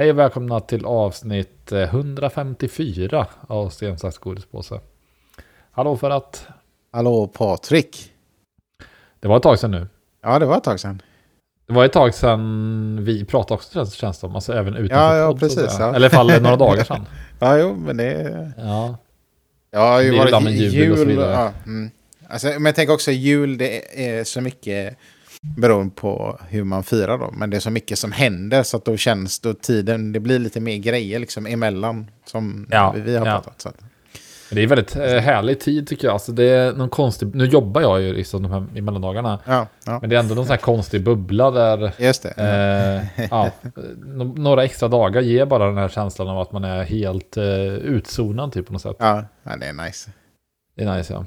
Hej och välkomna till avsnitt 154 av Sten, sax, godispåse. Hallå för att Hallå Patrik. det var ett tag sedan nu. Ja, det var ett tag sedan. Det var ett tag sedan vi pratade också känns- känns det som. Alltså även utanför Ja, ja, podd, att precis, ja. Eller i alla fall några dagar sedan. Ja, jo, men det... Ja, Jag har ju varit med jul och så vidare. Ja, mm. alltså, men jag tänker också jul, det är så mycket beroende på hur man firar då. Men det är så mycket som händer så att då känns då tiden, det blir lite mer grejer liksom emellan som Ja, vi, vi har ja. pratat. Så att, det är väldigt eh, härlig tid tycker jag. Alltså det är någon konstig, nu jobbar jag ju liksom de här i mellandagarna. ja, ja, Men det är ändå någon sån här konstig bubbla där just det. Eh, ja, Nå- några extra dagar ger bara den här känslan av att man är helt eh, utzonad typ på något sätt. Ja, ja, det är nice. Det är nice ja.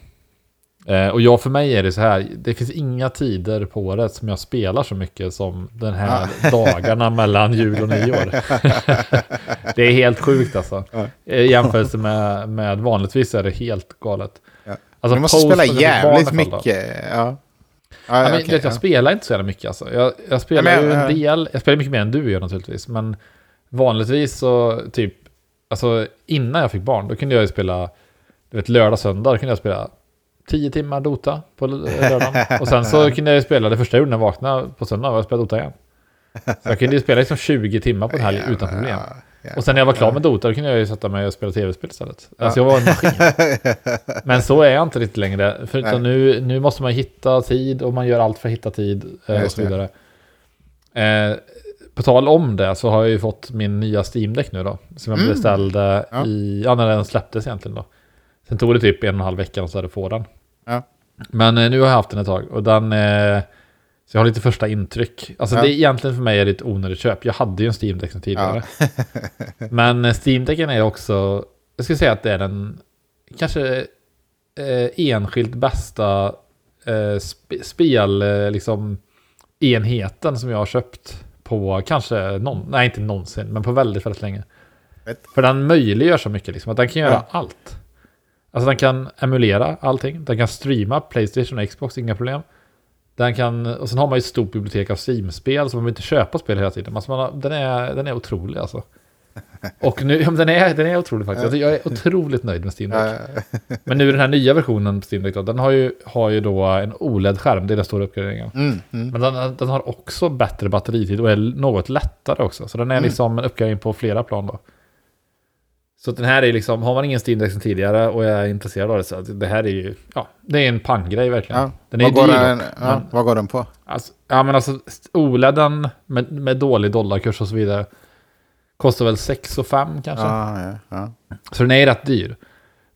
Eh, och jag för mig är det så här, det finns inga tider på året som jag spelar så mycket som den här dagarna mellan jul och nyår. det är helt sjukt alltså. Ja. I jämförelse med, med vanligtvis är det helt galet. Ja. Alltså, du måste post- spela jävligt mycket. Ja. Ja, Ja, men, okej, vet, jag ja. spelar inte så jävla mycket alltså. Jag, jag spelar Ja, men, ju en del, jag spelar mycket mer än du gör naturligtvis. Men vanligtvis så typ, alltså innan jag fick barn, då kunde jag ju spela, du vet lördag, söndag, då kunde jag spela 10 timmar Dota på lördagen. Och sen så kunde jag spela, det första jag gjorde när jag vaknade på söndag var att spela Dota igen. Så jag kunde ju spela liksom 20 timmar på en helg utan problem. Och sen när jag var klar med Dota, då kunde jag ju sätta mig och spela tv-spel istället. Alltså jag var en maskin. Men så är jag inte riktigt längre. För nu, nu måste man hitta tid och man gör allt för att hitta tid eh, och så vidare. Eh, på tal om det så har jag ju fått min nya Steam-däck nu då. Som jag Mm. beställde i, ja när den släpptes egentligen då. Sen tog det typ en och en halv vecka och så hade få den. Ja. Men eh, nu har jag haft den ett tag och den... Eh, så jag har lite första intryck. Alltså Ja. det är egentligen för mig är det ett onödigt köp. Jag hade ju en Steam-däck sedan tidigare. Men eh, Steam-däcken är också, jag skulle säga att det är den kanske enskilt bästa sp spel, liksom enheten som jag har köpt på kanske någon, nej inte någonsin, men på väldigt, väldigt länge. För den möjliggör så mycket, liksom, att den kan göra Ja. allt. Alltså den kan emulera allting, den kan streama Playstation och Xbox, inga problem. Den kan, och sen har man ju ett stort bibliotek av Steam-spel, så man behöver inte köpa spel hela tiden. Alltså man har, den, är, den är otrolig alltså. Och nu, ja, den, är, den är otrolig faktiskt. Alltså, jag är otroligt nöjd med Steam Deck. Men nu den här nya versionen på Steam Deck då, den har ju, har ju då en OLED-skärm, det är den stora uppgraderingen. mm, mm. Men den, den har också bättre batteritid och är något lättare också. Så den är Mm. liksom en uppgradering på flera plan då. Så den här är liksom, har man ingen Steam Deck sedan tidigare och är intresserad av det så det här är ju, ja, det är en panggrej verkligen. Ja. Den är vad, går dyr den, ja, men- vad går den på? Alltså, ja men alltså OLEDen med, med dålig dollarkurs och så vidare kostar väl 6 och 5 kanske. Ja, ja. Så den är rätt dyr.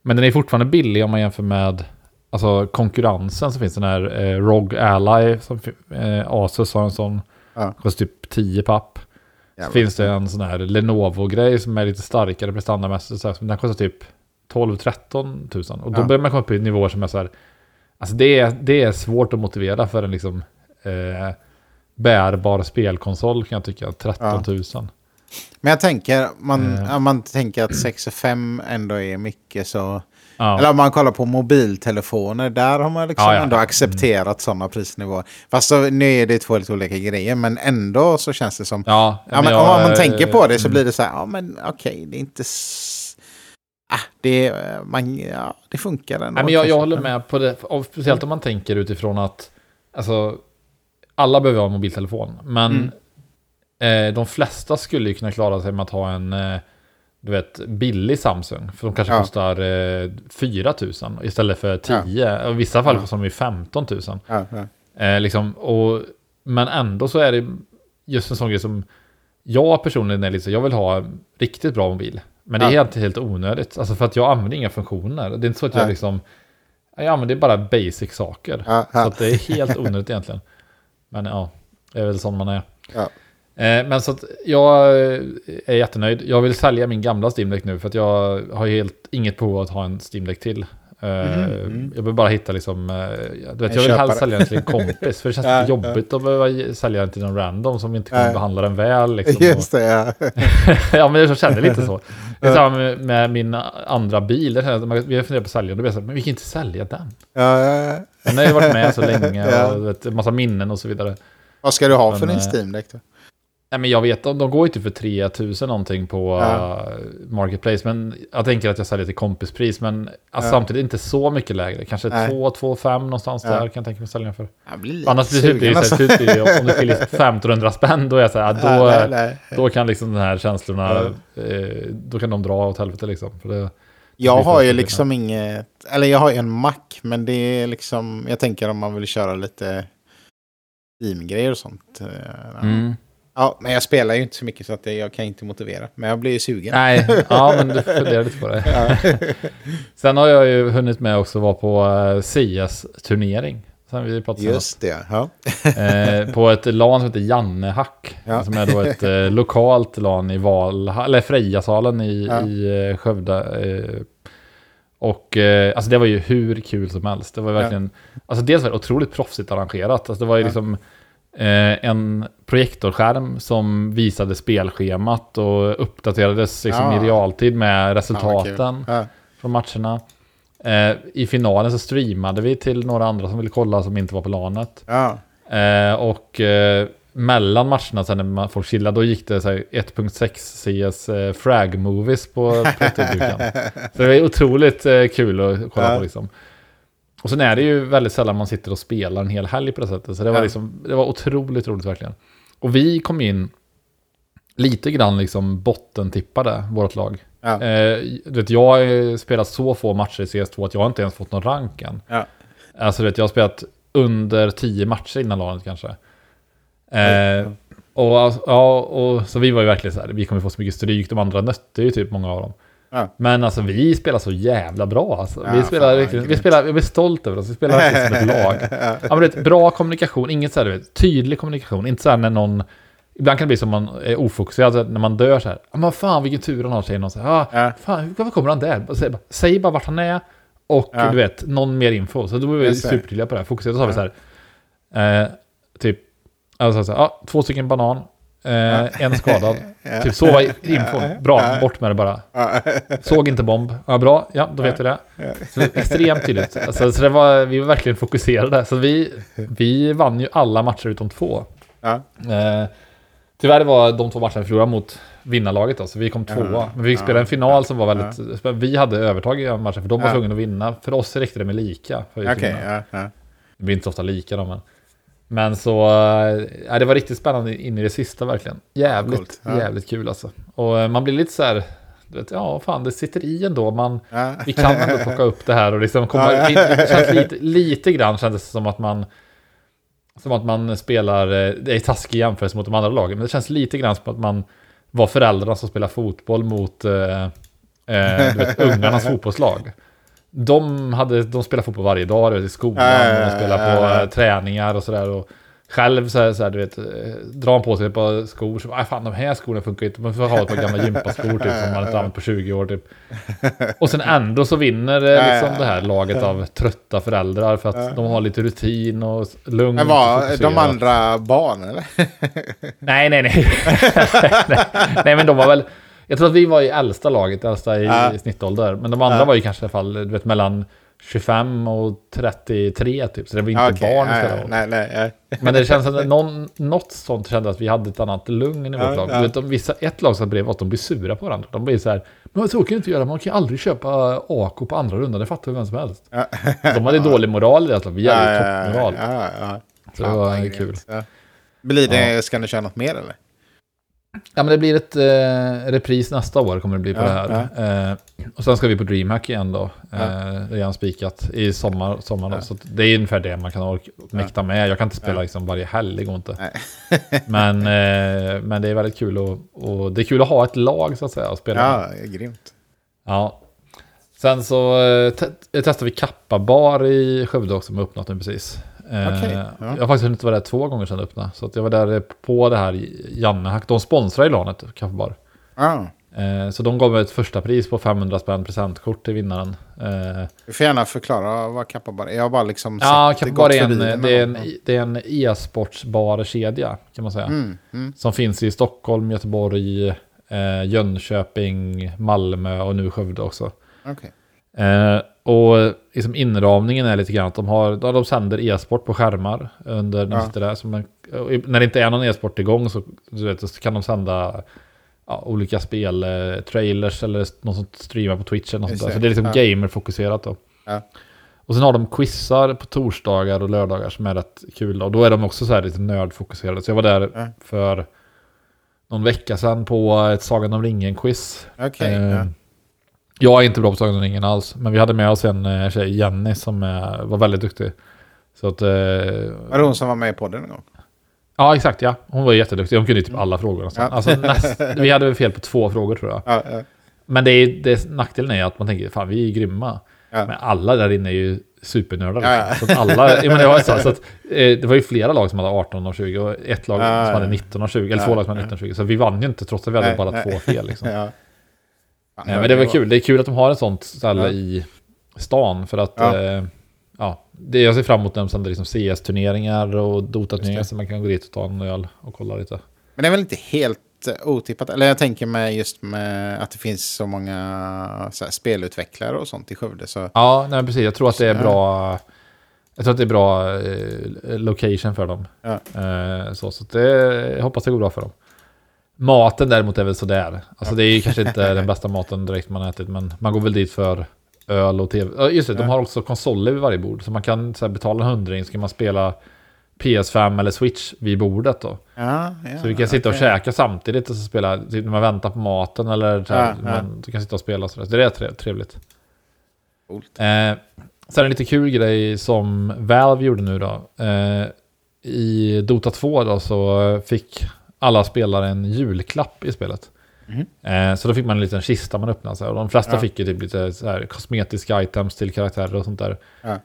Men den är fortfarande billig om man jämför med alltså, konkurrensen som finns. Den här eh, ROG Ally, som, eh, Asus har en sån. Kostar typ 10 papp. Jävlar. finns det en sån här Lenovo-grej som är lite starkare prestandamässigt. så här, Den kostar typ 12-13 tusen. Och då Ja. börjar man komma upp i nivåer som är så här. Alltså det är, det är svårt att motivera för en liksom eh, bärbar spelkonsol kan jag tycka. 13 Ja. 000. Men jag tänker, man, Eh. man tänker att 6 och 5 ändå är mycket så... Ja. Eller om man kollar på mobiltelefoner, där har man liksom Ja, ja. ändå accepterat sådana prisnivåer. Fast så, nu är det två lite olika grejer, men ändå så känns det som... Ja, Ja, men, jag, om man eh, tänker på det så mm. blir det så här, ja men okej, det är inte... Ah, det, är- man, ja, det funkar ändå. Nej, men jag, jag håller med på det, speciellt om man tänker utifrån att alltså, alla behöver ha en mobiltelefon, men Mm. eh, de flesta skulle ju kunna klara sig med att ha en eh, du vet, billig Samsung, för de kanske Ja. kostar eh, 4 000 istället för 10, och i vissa fall Ja. kostar de ju 15 000. Ja, ja. Eh, liksom, och, men ändå så är det just en sån grej som jag personligen är så, jag vill ha riktigt bra mobil. Men det är Ja. helt, helt onödigt. Alltså för att jag använder inga funktioner. Det är inte så att jag liksom, jag använder bara basic saker. Ja, Så ja. det är helt onödigt egentligen. Men ja, det är väl sån man är. Ja. Eh, men så att jag eh, är jättenöjd. Jag vill sälja min gamla Steam Deck nu för att jag har helt inget behov av att ha en Steam Deck till. Eh, Mhm. Jag vill bara hitta liksom, du vet, En jag vill helst sälja den till en kompis. För det känns Ja, lite jobbigt att behöva sälja den till någon random som inte kommer Ja. behandla den väl. Liksom, Just det, ja. ja, men jag känner lite så. Det är samma med, med min andra bil. Där känner jag att Vi har funderat på att sälja den. Då blir jag så här, men vi kan inte sälja den. ja, ja, ja. Den har ju varit med så länge Ja. och vet, massa minnen och så vidare. Vad ska du ha för Men, din eh, Steam Deck då? Nej, men jag vet, de, de går ju typ för 3000 någonting på Ja. uh, Marketplace. Men jag tänker att jag säljer till kompispris. Men alltså, Ja. samtidigt inte så mycket lägre. Kanske Nej. 2, 2, 5 någonstans Ja. där kan jag tänka mig sälja för. Blir Annars blir det sugen, ju så här, typ, om det skiljer 1500 spänn, då är jag så här, då, Ja, nej, nej. då kan liksom de här känslorna, eh, då kan de dra åt helvete liksom. För det, Jag har ju liksom inget, eller jag har ju en Mac, men det är liksom, jag tänker om man vill köra lite Steam-grejer och sånt. eh, mm. Ja, men jag spelar ju inte så mycket så att jag kan inte motivera. Men jag blir ju sugen. Nej, ja men du funderar lite på det. Ja. Sen har jag ju hunnit med också vara på eh, CS-turnering. Sen vi pratade. Just det, ja. Eh, på ett LAN som heter Jannehack. Ja. Som är då ett eh, lokalt LAN i Val, eller Frejasalen i, Ja. i eh, Skövde. Eh, och eh, alltså det var ju hur kul som helst. Det var Ja. verkligen, alltså dels var det otroligt proffsigt arrangerat. Alltså det var ju Ja. liksom eh, en projektorskärm som visade spelschemat och uppdaterades liksom Ja. i realtid med resultaten Ja. från matcherna. Eh, I finalen så streamade vi till några andra som ville kolla som inte var på lanet. Ja. Eh, och eh, mellan matcherna sen när man- folk chillade, då gick det så här 1.6 CS eh, frag movies på Twitterduken. så det var otroligt eh, kul att kolla på liksom. Och sen är det ju väldigt sällan man sitter och spelar en hel helg på det sättet. Så det var, Ja. liksom, det var otroligt roligt verkligen. Och vi kom in lite grann liksom bottentippade, vårt lag. Ja. Eh, vet, jag har spelat så få matcher i CS2 att jag inte ens fått någon rank än. Ja. Alltså vet, jag har spelat under tio matcher innan laget kanske. Eh, och, ja, och så vi var ju verkligen så här, vi kommer få så mycket stryk, de andra nötte ju typ många av dem. Ja. Men alltså vi spelar så jävla bra alltså. Ja, vi fan, spelar vad riktigt, vi spelar, jag blir stolt över oss, vi spelar verkligen som ett lag. Ja, men det är bra kommunikation, inget så här, vet, tydlig kommunikation, inte så här när någon Ibland kan det bli som man är ofokuserad, så här, när man dör så här. Ja men fan vilken tur han har, säger någon så här. Ah, Ja. Fan, varför kommer han där? Säg bara, säg bara vart han är och Ja. du vet, någon mer info. Så då är vi supertydliga på det här. Fokuserat så har vi så här. Eh, typ, alltså så här, ah, två stycken banan, eh, en skadad. Typ så var infon. Bra, bort med det bara. Såg inte bomb. Ja, bra. Ja, då vet vi det. Så extremt tydligt. Alltså, så det var, vi var verkligen fokuserade. Så vi, vi vann ju alla matcher utom två. Eh, tyvärr var de två matcherna vi förlorade mot vinnarlaget då, så vi kom tvåa. Men vi fick spela en final som var väldigt... Vi hade övertag i matchen, för de var tvungna att vinna. För oss räckte det med lika. För ja. Det blir inte så ofta lika då, men... Men så... eh, Ja, det var riktigt spännande in i det sista verkligen. Jävligt, Coolt, ja. jävligt kul alltså. Och eh, man blir lite så här... Vet, ja, fan, det sitter i ändå. Man, Ja. vi kan ändå plocka upp det här och liksom komma... Ja. Det känns lite, lite grann kändes det som att man... Som att man spelar... eh, Det är taskig jämförelse mot de andra lagen, men det känns lite grann som att man var föräldrarna som spelar fotboll mot eh, eh, vet, ungarnas fotbollslag. De, hade, de spelar fotboll varje dag, du vet, i skolan, och de spelar på eh, träningar och sådär. Själv så här, så här, du vet, eh, drar man på sig ett par skor, så, "Aj, fan de här skorna funkar inte, man får ha ett par gamla gympaskor typ, som man inte använt på 20 år typ. Och sen ändå så vinner eh, liksom det här laget av trötta föräldrar för att de har lite rutin och lugn. Men var de andra barn eller? Nej, nej. nej. Nej, men de var väl... Jag tror att vi var i äldsta laget, äldsta i, Ja. i snittålder. Men de andra Ja. var ju kanske i alla fall, du vet, mellan 25 och 33 typ. Så det var inte okej. barn Ja, ja. Nej, nej. Men det känns som att någon, något sånt kände att vi hade ett annat lugn i vårt lag. Du vet, de, vissa, ett lag som blev att de blir sura på varandra. De blir så här, men så kan ju inte göra, man kan ju aldrig köpa AK på andra rundan, det fattar vem som helst. De hade dålig moral i det, alltså. vi hade Ja, toppmoral. Så det var vad kul. Blir det, ska ni köra något mer eller? Ja, men det blir ett eh, repris nästa år kommer det bli på Ja, det här. Eh, och sen ska vi på DreamHack igen då. Eh, Ja. Det är redan spikat i sommar. sommar. Ja. Så att det är ungefär det man kan orka, mäkta med. Jag kan inte spela Ja. liksom varje helg, det går inte. Men, eh, men det är väldigt kul och, och det är kul att ha ett lag så att säga och spela. med. Ja, grymt. Ja. Sen så eh, te- testade vi Kappa bar i Skövde också som har öppnat nu precis. Eh, Okej, ja. Jag har faktiskt hunnit vara där två gånger sedan det öppnade. Så jag var där på det här Jannehack. De sponsrar ju LANet, Kappa bar. Ja. Eh, Så de gav mig ett första pris på 500 spänn presentkort till vinnaren. Eh, Du får gärna förklara vad Kappa bara är. Jag har bara liksom Ja, sett det är en, det är en, det är en e-sportsbarkedja kan man säga. Mm, mm. Som finns i Stockholm, Göteborg, eh, Jönköping, Malmö och nu Skövde också. Okej. Och liksom inramningen är lite grann att de, har, de sänder e-sport på skärmar under när Ja. där. Som en, när det inte är någon e-sport igång så, du vet, så kan de sända ja, olika spel, eh, trailers eller någon som streamar på Twitch eller något sånt där. Så det är liksom Ja. gamerfokuserat då. Ja. Och sen har de quizar på torsdagar och lördagar som är rätt kul. Och då är de också så här lite nördfokuserade. Så jag var där Ja. för någon vecka sedan på ett Sagan om ringen-quiz. Okej. Eh. Jag är inte bra på Sagan om ringen alls, men vi hade med oss en eh, tjej, Jenny, som eh, var väldigt duktig. Så att... Eh, Var det hon som var med i podden en gång? ja, exakt ja. Hon var jätteduktig. Hon kunde ju typ alla frågor nästan. Ja. Alltså, näst, vi hade väl fel på två frågor tror jag. Ja, ja. Men det är, det är, nackdelen är att man tänker, fan vi är grymma. Men alla där inne är ju supernördar. Liksom. Så att alla, jag menar, det, var så, så att, eh, det var ju flera lag som hade 18 och 20 och ett lag som hade 19 och 20, eller två lag som hade ja. 19 och 20. Så vi vann ju inte trots att vi hade bara två fel. Liksom. Fan, Ja, men det var kul. Det är kul att de har ett sånt ställe Ja. i stan. För att Ja. Eh, ja, det jag ser fram emot när de sänder liksom CS-turneringar och Dota-turneringar så man kan gå dit och ta en öl och kolla lite. Men det är väl inte helt eh, otippat? Eller jag tänker mig just med att det finns så många så här, spelutvecklare och sånt i Skövde. Så, Ja, nej, precis. Jag tror att det är bra. Jag tror att det är bra eh, location för dem. Ja. Eh, så så det, jag hoppas det går bra för dem. Maten däremot är väl sådär. Alltså det är ju kanske inte den bästa maten direkt man ätit, men man går väl dit för öl och tv. Just det, de Ja. har också konsoler vid varje bord. Så man kan så här, betala en hundring, ska man spela PS5 eller Switch vid bordet då. ja, ja, Så vi kan sitta och käka samtidigt och så spela, typ när man väntar på maten eller så här. Man, kan sitta och spela så där. Så det är tre- trevligt. Coolt. Eh, sen en lite kul grej som Valve gjorde nu då. Eh, I Dota 2 då så fick alla spelare en julklapp i spelet. Eh, så då fick man en liten kista man öppnade. Så här, och de flesta Ja. fick ju typ lite så här, kosmetiska items till karaktärer och sånt där. Ja.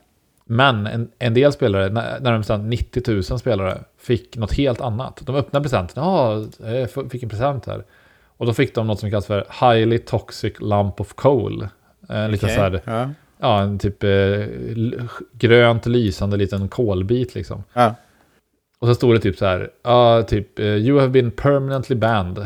Men en, en del spelare, när- närmare 90 000 spelare, fick något helt annat. De öppnade presenten. Ja, jag f- fick en present här. Och då fick de något som kallas för Highly Toxic Lump of Coal. En liten Okej, så här, ja. ja, en typ eh, grönt lysande liten kolbit liksom. Ja. Och så stod det typ så här, ja, typ eh, You have been permanently banned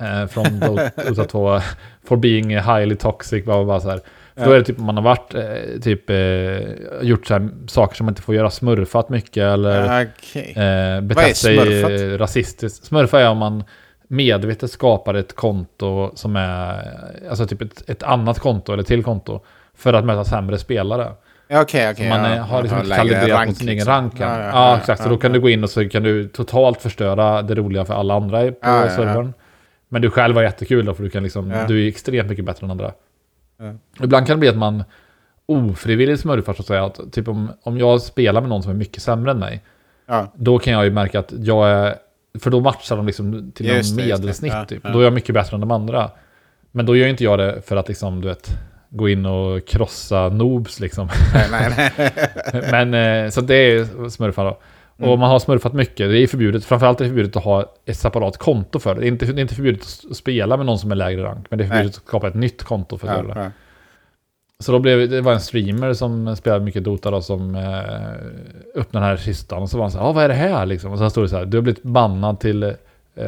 eh, from Do- Dota 2 for being highly toxic, bla, bla, så här. För. Då är det typ man har varit, eh, typ eh, gjort så här, saker som man inte får göra, smurfat mycket eller Okej. eh, betett sig smurfat? rasistiskt. Smurfa är om man medvetet skapar ett konto som är, alltså typ ett, ett annat konto eller till konto för att möta sämre spelare. Okej, okej. Så man ja. har liksom Ja, kalibrerat mot sin egen liksom. rank. än. Ja, Ja, exakt. Så då kan du gå in och så kan du totalt förstöra det roliga för alla andra på Ja, servern. Men du själv var jättekul då, för du kan liksom, du är extremt mycket bättre än andra. Ibland kan det bli att man ofrivilligt smurfar så att säga. Att, typ om, om jag spelar med någon som är mycket sämre än mig, då kan jag ju märka att jag är... För då matchar de liksom till Just någon medelsnitt typ. Då är jag mycket bättre än de andra. Men då gör inte jag det för att liksom, du vet, gå in och krossa noobs liksom. Nej, nej, nej. Men eh, så det är smurfar då. Mm. Och man har smurfat mycket. Det är förbjudet. Framförallt är det förbjudet att ha ett separat konto för det. Det är inte, det är inte förbjudet att spela med någon som är lägre rank. Men det är Nej. förbjudet att skapa ett nytt konto för att Ja, ja. Så då blev det var en streamer som spelade mycket Dota då som eh, öppnade den här kistan och så var han så här, ah, vad är det här liksom? Och så stod det så här, du har blivit bannad till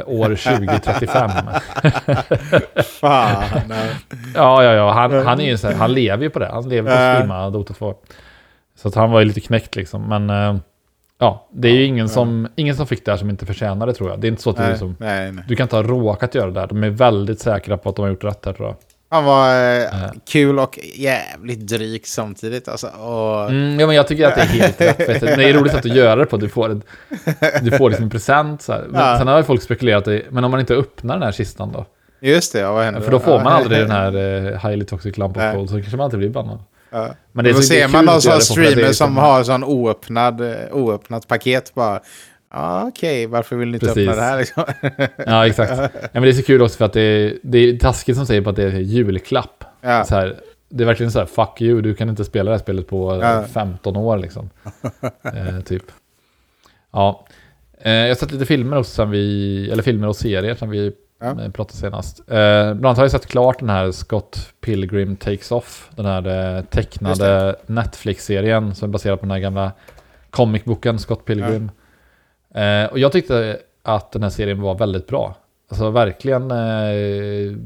år 2035. Fan. ja, ja, ja, han, han är ju så här, han lever ju på det. Han lever på att streama Dota 2. Så att han var ju lite knäckt liksom, men eh, ja, det är ju ingen som, ingen som fick det här som inte förtjänar det tror jag. Det är inte så att du Nej, liksom, nej, nej. du kan inte ha råkat göra det där. De är väldigt säkra på att de har gjort rätt här tror jag. Han var eh, Ja. kul och jävligt dryg samtidigt. Alltså, och, Mm, ja, men jag tycker att det är helt rätt. Du. Det är roligt att göra det på. Du får, du får liksom en present. Så Ja. Sen har ju folk spekulerat i, men om man inte öppnar den här kistan då? Just det, ja, vad hände För då får man aldrig den här eh, highly toxic lamp of gold, så kanske man alltid blir bannad. Ja. Men det är då så- är ser man någon sån streamer som har sån oöppnad, eh, oöppnat paket bara. Ja, okej, varför vill ni inte Precis. öppna det här liksom? Ja, exakt. Ja, men det är så kul också för att det är, det är taskigt som säger på att det är julklapp. Ja. Så här, det är verkligen så här, fuck you, du kan inte spela det här spelet på eh, Ja. 15 år liksom. eh, typ. Ja. Eh, jag har sett lite filmer också sen vi, eller filmer och serier som vi Ja. eh, pratade senast. Eh, bland annat har jag sett klart den här Scott Pilgrim Takes Off. Den här eh, tecknade Netflix-serien som är baserad på den här gamla comicboken Scott Pilgrim. Eh, och jag tyckte att den här serien var väldigt bra. Alltså verkligen... Eh,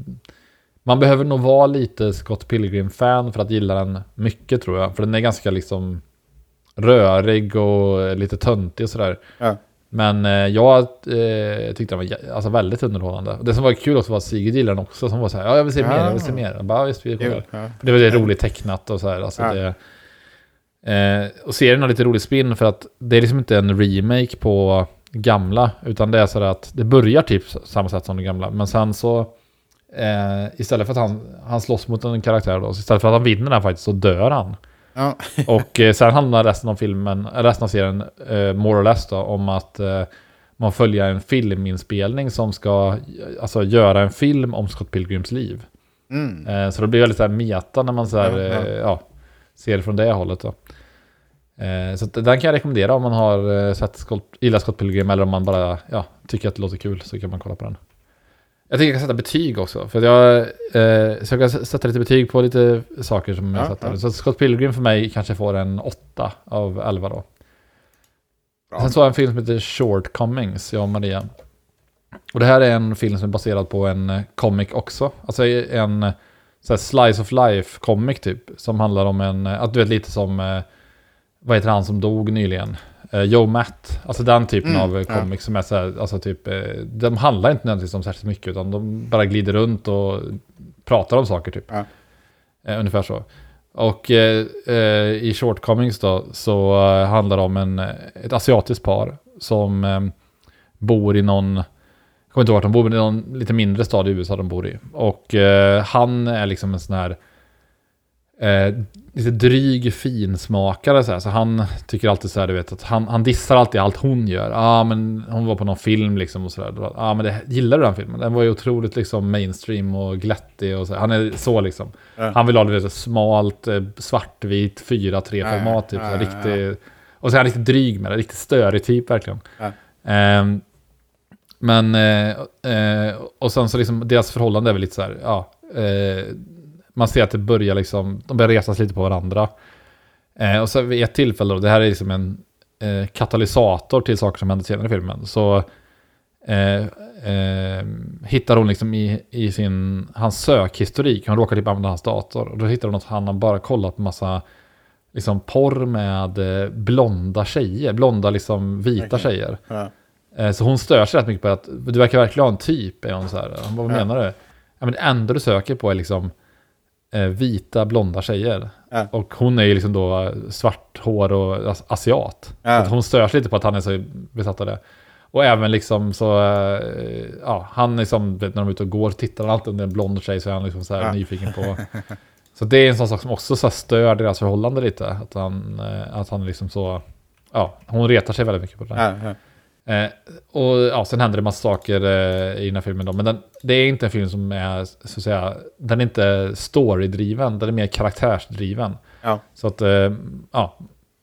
Man behöver nog vara lite Scott Pilgrim-fan för att gilla den mycket tror jag. För den är ganska liksom rörig och lite töntig och sådär. Ja. Men eh, jag eh, tyckte den var alltså, väldigt underhållande. Och det som var kul också var att Sigrid gillade den också. Som var så här, ja jag vill se mer, jag vill se Ah. mer. Jag bara, ja, visst, vi kollar. Ja. Det var det roligt tecknat och så här. Alltså det, eh, och serien har lite rolig spin för att det är liksom inte en remake på gamla. Utan det är så att det börjar typ samma sätt som det gamla. Men sen så eh, istället för att han, han slåss mot en karaktär då. Så istället för att han vinner den faktiskt så dör han. Ja. Och eh, sen handlar resten av filmen, eh, resten av serien, eh, more or less då, om att eh, man följer en filminspelning som ska eh, alltså, göra en film om Scott Pilgrims liv. Mm. Så det blir väldigt så här meta när man så här, Ja, ja. ja, ser det från det hållet. Då. Eh, så den kan jag rekommendera om man har eh, sett Scott, gillar Scott Pilgrim eller om man bara ja, tycker att det låter kul så kan man kolla på den. Jag tycker jag kan sätta betyg också. För jag, eh, så jag kan sätta lite betyg på lite saker som jag Ja, sett. ja. där. Så Scott Pilgrim för mig kanske får en 8 av 11 då. Bra. Sen så har jag en film som heter Shortcomings, jag och Maria. Och det här är en film som är baserad på en comic också. Alltså en så slice of life comic typ. Som handlar om en, att du vet lite som, vad heter han som dog nyligen? Eh, Joe Matt. Alltså den typen Mm, av eh, ja. comic som är så här, alltså typ, eh, de handlar inte nödvändigtvis om särskilt mycket utan de bara glider runt och pratar om saker typ. Ja. Eh, ungefär så. Och eh, i Shortcomings då så handlar det om en, ett asiatiskt par som eh, bor i någon, jag kommer inte ihåg vart de bor, men är någon lite mindre stad i USA de bor i. Och han är liksom en sån här eh, lite dryg finsmakare så här. Så han tycker alltid så här, du vet, att han, han dissar alltid allt hon gör. Ah, men hon var på någon film liksom och sådär. Ja, ah, men det, gillar du den filmen? Den var ju otroligt liksom mainstream och glättig och så. Han är så liksom. Ja. Han vill ha det lite smalt, eh, svartvit, 4-3-format typ. Ja, så här, riktigt, och så är han riktigt dryg med det, riktigt störig typ verkligen. Ehm, men, eh, eh, och sen så liksom deras förhållande är väl lite så här, ja. Eh, man ser att det börjar liksom, de börjar resas lite på varandra. Eh, och så vid ett tillfälle, då, det här är liksom en eh, katalysator till saker som händer senare i filmen. Så eh, eh, hittar hon liksom i, i sin, hans sökhistorik, hon råkar typ använda hans dator. Och då hittar hon att han har bara kollat på massa liksom porr med eh, blonda tjejer, blonda liksom vita Okej. tjejer. Ja. Eh, Så hon stör sig rätt mycket på att du verkar verkligen ha en typ. Är hon så här. Hon bara, vad menar du? Ja, men det enda du söker på är liksom vita blonda tjejer. Ja. Och hon är ju liksom då eh, svart hår och as- asiat. Ja. Så att hon stör sig lite på att han är så besatt av det. Och även liksom så, eh, ja, han liksom, när de är ute och går, tittar han alltid om det är en blond tjej så är han liksom så här Ja. nyfiken på. Så det är en sån sak som också så här stör deras förhållande lite. Att han, eh, att han liksom så, ja, hon retar sig väldigt mycket på det. Ja, ja. Eh, och ja, sen händer det massa saker eh, i den här filmen då. Men den, det är inte en film som är, så att säga, den är inte storydriven, den är mer karaktärsdriven. Ja. Så att, eh, ja.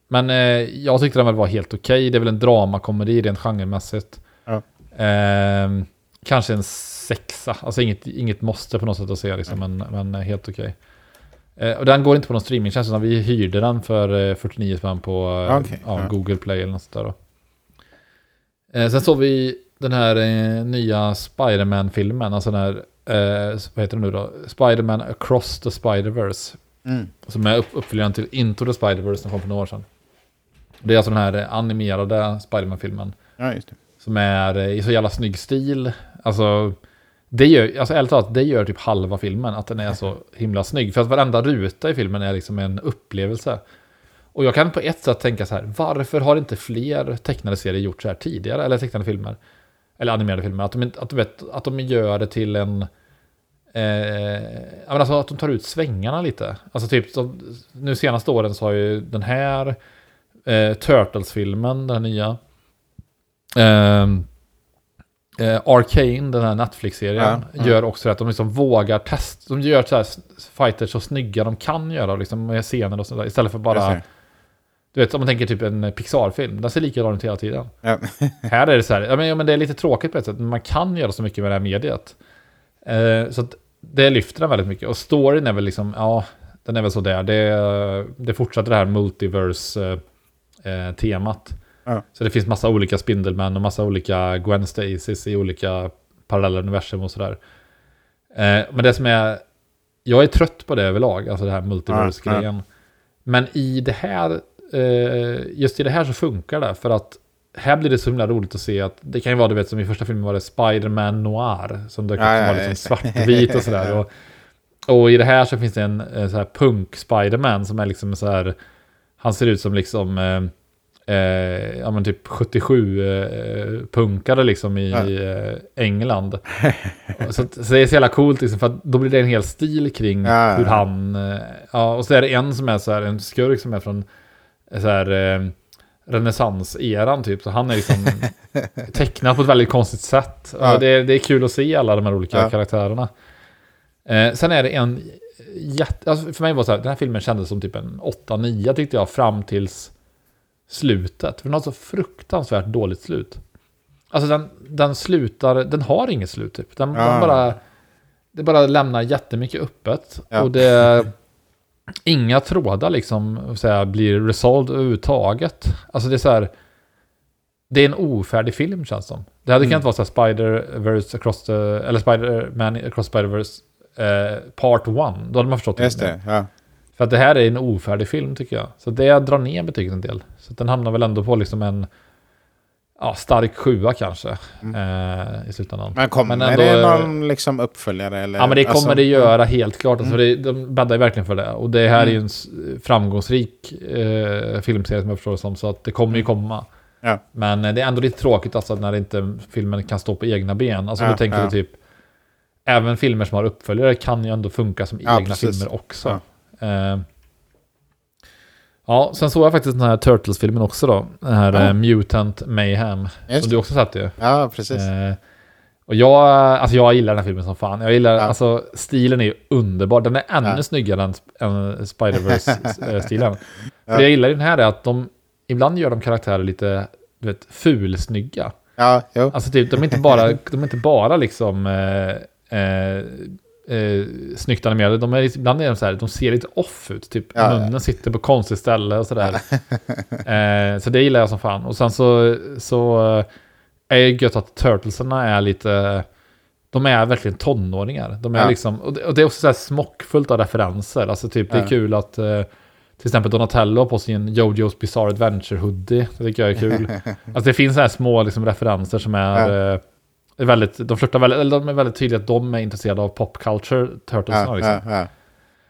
Men eh, jag tyckte den väl var helt okej. Det är väl en dramakomedi rent genremässigt. Ja. Eh, kanske en sexa, alltså inget, inget måste på något sätt att se liksom, men, men eh, helt okej. Eh, och den går inte på någon streamingtjänst, utan vi hyrde den för eh, 49 spänn på Okej, ja. Google Play eller något sånt där då. Eh, sen såg vi den här eh, nya Spider-Man-filmen, alltså den här, eh, vad heter den nu då? Spider-Man Across the Spider-Verse. Mm. Som är upp, uppföljaren till Into the Spider-Verse som kom för några år sedan. Det är alltså den här eh, animerade Spider-Man-filmen. ja, just det. Som är eh, i så jävla snygg stil. Alltså, det gör, alltså ärligt talat, det gör typ halva filmen. Att den är så himla snygg. För att varenda ruta i filmen är liksom en upplevelse. Och jag kan på ett sätt tänka så här, varför har inte fler tecknade serier gjort så här tidigare? Eller tecknade filmer? Eller animerade filmer. Att de, att, du vet, att de gör det till en... Eh, alltså att de tar ut svängarna lite. Alltså typ, de, nu senaste åren så har ju den här eh, Turtles-filmen, den här nya. Ehm, eh, Arcane, den här Netflix-serien, Ja, ja. gör också att de liksom vågar testa. De gör så här fighters så snygga de kan göra liksom, med scener och sådär. Istället för bara. Du vet om man tänker typ en Pixar-film. Den ser likadan ut hela tiden. Ja. Här är det så här, ja men, ja, men det är lite tråkigt på ett sätt, men man kan göra så mycket med det här mediet. Eh, så det lyfter den väldigt mycket. Och storyn är väl liksom, ja, den är väl sådär. Det, det fortsätter det här multiverse-temat. Ja. Så det finns massa olika Spindelmän och massa olika Gwen Stacy's i olika parallella universum och sådär. Eh, men det som är jag är trött på det överlag, alltså det här multiverse-grejen. Men i det här, eh, just i det här så funkar det, för att här blir det så himla roligt att se att det kan ju vara, du vet, som i första filmen var det Spider-Man Noir, som dök upp som var liksom svartvit och sådär. Och, och i det här så finns det en eh, så här punk-Spider-Man som är liksom så här, han ser ut som liksom, eh, eh, ja men typ 77 eh, liksom i Ja. eh, England. så, så det är så jävla coolt liksom, för då blir det en hel stil kring Ja, hur han, eh, ja och så är det en som är så här, en skurk som är från eh, så här eh, renässanseran typ, så han är liksom tecknad på ett väldigt konstigt sätt. Ja. Och det, är- det är kul att se alla de här olika Ja. karaktärerna. Eh, sen är det en jätte... Alltså för mig var det så här, den här filmen kändes som typ en 8-9 tyckte jag fram tills slutet. För den har så fruktansvärt dåligt slut. Alltså den, den slutar, den har inget slut typ. Den, den Ah. bara, det bara lämnar jättemycket öppet. Ja. Och det... Inga trådar liksom så här, blir resolved överhuvudtaget. Alltså det är så här... Det är en ofärdig film känns som. Det hade Mm. kunnat vara så här Spider-Verse across the... Eller Spider-Man across Spider-Verse eh, part 1. Då hade man förstått Just det. det, ja. För att det här är en ofärdig film tycker jag. Så det drar ner betyget en del. Så den hamnar väl ändå på liksom en ja, stark sjua kanske. Eh, I slutändan. Men kommer Men ändå, det eh, någon liksom uppföljare? Eller? Ja men det kommer Alltså, det göra helt klart. Alltså, Mm. det, de bäddar ju verkligen för det. Och det här är ju Mm. en framgångsrik eh, filmserie som jag förstår det som. Så att det kommer ju komma. Ja. Men eh, det är ändå lite tråkigt alltså när inte filmen kan stå på egna ben. Alltså Ja, då tänker ja. typ Även filmer som har uppföljare kan ju ändå funka som egna precis. filmer också. Eh, ja, sen såg jag faktiskt den här Turtles-filmen också då. Den här Ja. eh, Mutant Mayhem. Just Som du också sett ju. Ja, precis. Eh, och jag, alltså jag gillar den här filmen som fan. Jag gillar, Ja. alltså stilen är ju underbar. Den är ännu Ja. snyggare än, än Spider-Verse-stilen. Ja. För det jag gillar i den här är att de, ibland gör de karaktärer lite, du vet, fulsnygga. Ja, jo. Alltså typ, de är inte bara, de är inte bara liksom eh, eh, eh, snyggt animerade. De är, ibland är de så här, de ser lite off ut. Typ Ja, ja. munnen sitter på konstigt ställe och sådär. eh, så det gillar jag som fan. Och sen så, så eh, är det gött att Turtlesarna är lite... De är verkligen tonåringar. De är Ja. liksom, och det, och det är också så här smockfullt av referenser. Alltså typ, det är Ja. kul att eh, till exempel Donatello har på sig en Jojo's Bizarre Adventure hoodie. Det tycker jag är kul. alltså det finns så här små liksom, referenser som är... Eh, är väldigt, de, flörtar väldigt, eller de är väldigt tydliga att de är intresserade av pop culture, Turtlesarna. Ja, liksom. ja, ja.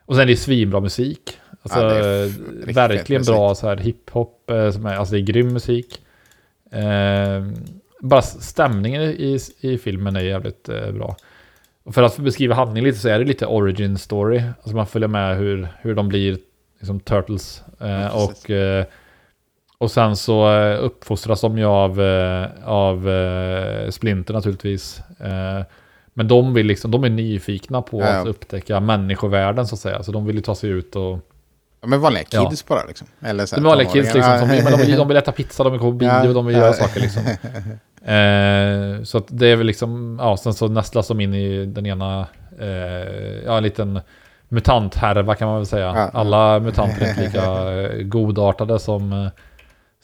Och sen är det svinbra musik. Alltså, riktigt verkligen musik. bra så här hiphop. Eh, som är, alltså det är grym musik. Eh, bara stämningen i, i filmen är jävligt eh, bra. Och för att beskriva handlingen lite så är det lite origin story. Alltså man följer med hur, hur de blir liksom turtles. Eh, och, eh, och sen så eh, uppfostras de ju av, eh, av eh, Splinter naturligtvis. Men de, vill liksom, de är nyfikna på Ja, ja. att upptäcka människovärlden så att säga. Så de vill ju ta sig ut och... Ja, Men vanliga Ja. kids bara liksom. Eller så De är vanliga kids liksom. Som, men de, vill, de vill äta pizza, de vill gå på bio, Ja, de vill ja. göra saker liksom. Eh, så att det är väl liksom, ja, sen så nästlas de in i den ena, eh, ja, en liten mutanthärva kan man väl säga. Ja. Alla mutanter är inte lika godartade som,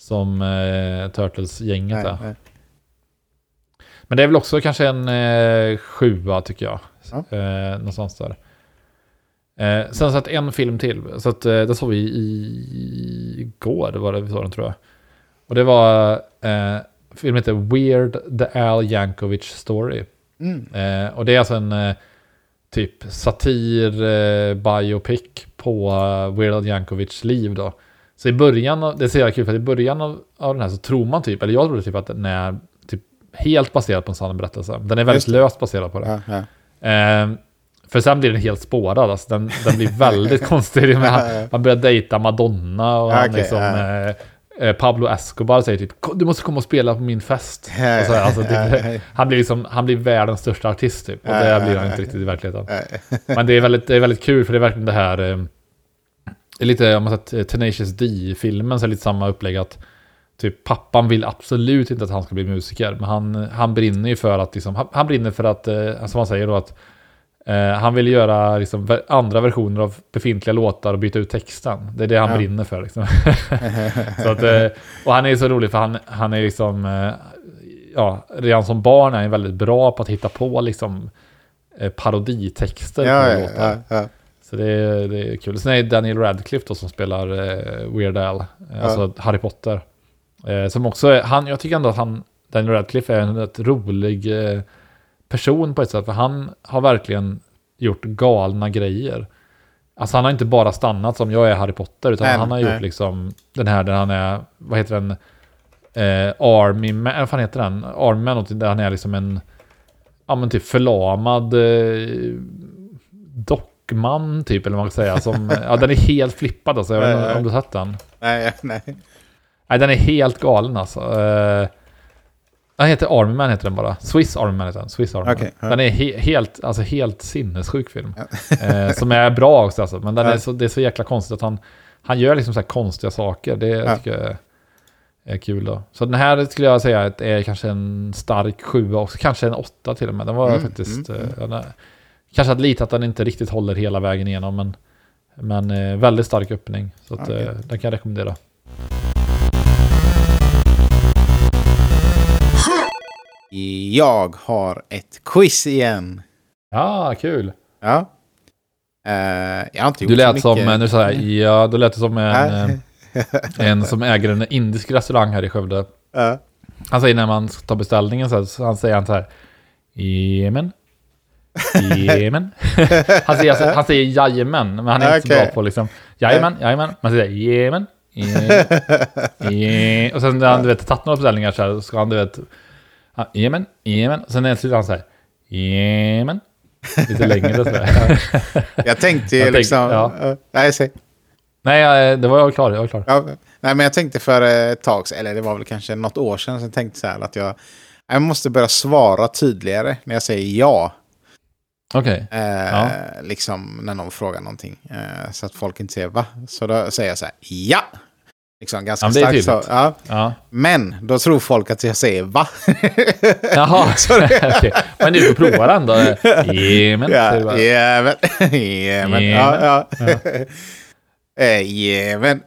som eh, Turtles-gänget Nej, är. nej. Men det är väl också kanske en eh, sjua tycker jag. Ja. Eh, någonstans där. Eh, sen satt en film till. Så att, eh, den såg vi i- igår, var det vi såg den tror jag. Och det var, eh, filmen heter Weird The Al Yankovic Story. Mm. Eh, och det är alltså en eh, typ satir eh, biopic på eh, Weird Al Yankovics liv då. Så i början, av- det är så jävla kul för i början av, av den här så tror man typ, eller jag trodde typ att den är typ helt baserad på en sann berättelse. Den är väldigt löst baserad på det. Ja, ja. Eh, för sen blir den helt spårad. Alltså den, den blir väldigt konstig. Men han, han börjar dejta Madonna och han Okej, liksom, ja. eh, eh, Pablo Escobar säger typ "Kom, du måste komma och spela på min fest. Så, alltså, det, han, blir liksom, han blir världens största artist typ. Och det blir han inte riktigt i verkligheten. Men det är väldigt, det är väldigt kul för det är verkligen det här... Eh, det är lite, om man sett eh, Tenacious D-filmen så är det lite samma upplägg att Typ pappan vill absolut inte att han ska bli musiker. Men han, han brinner ju för att liksom, han, han brinner för att, eh, som han säger då att eh, han vill göra liksom, andra versioner av befintliga låtar och byta ut texten. Det är det han Ja. brinner för. Liksom. så att, eh, och han är så rolig för han, han är liksom, ja, redan som barn är han väldigt bra på att hitta på liksom paroditexter Ja, på ja, låtar. Så det är, det är kul. Sen är det Daniel Radcliffe då som spelar eh, Weird Al, eh, Ja. alltså Harry Potter. Eh, som också är, han, jag tycker ändå att han, Daniel Radcliffe är en rätt rolig eh, person på ett sätt, för han har verkligen gjort galna grejer. Alltså han har inte bara stannat som jag är Harry Potter, utan Nej, han har nej. gjort liksom den här där han är, vad heter den, eh, Army Man, vad fan heter den? Army Man, där han är liksom en, ja men typ förlamad eh, dockman typ, eller vad man ska säga. Som, ja den är helt flippad alltså, jag vet inte om du sett den? Nej, nej. Nej, den är helt galen alltså. Uh, den heter Army Man heter den bara. Swiss Army Man heter den. Swiss Army Man. ja. Den är he helt, alltså helt sinnessjuk film. Eh, som är bra också alltså. Men den är så, det är så jäkla konstigt att han, han gör liksom så här konstiga saker. Det Ja. tycker jag är, är kul då. Så den här skulle jag säga är kanske en stark sjua också. Kanske en åtta till och med. Den var Mm, faktiskt... mm, eh, den är, kanske att lite att den inte riktigt håller hela vägen igenom. Men, men eh, väldigt stark öppning. Så att, Okej. eh, den kan jag rekommendera. Jag har ett quiz igen. Ja, kul. Ja. Eh, jag har inte gjort Du så lät mycket. Mm. som, nu så här, ja, du lät som en, en som äger en indisk restaurang här i Skövde. Ja. Han säger när man tar beställningen så, här, så han säger han så här, Jemen. Jemen. han, säger, alltså, han säger jajamän, men han är inte så bra på liksom, jajamän, jajamän. Man säger je- je- Och sen när han du vet, tagit några beställningar så här, så ska han du vet, ja, jemen, jemen. Och sen slutar han så här, jemen. Lite längre så där. Jag tänkte ju Jag liksom... ja. ja. nej, säg. Nej, det var jag klar, jag var klar. Ja, nej, men jag tänkte för ett tag sedan, eller det var väl kanske något år sedan, så jag tänkte så här att jag, jag måste börja svara tydligare när jag säger ja. Okej. Eh, Ja. Liksom när någon frågar någonting. Eh, så att folk inte säger va. Så då säger jag så här ja. Liksom ganska Ja, starkt så. Ja. Ja. Men då tror folk att jag säger va. Jaha, okej. Men du får prova den då. Jemen. Ja, säger du bara. Jajamän. Jajamän. Ja. Eh, Jajamän.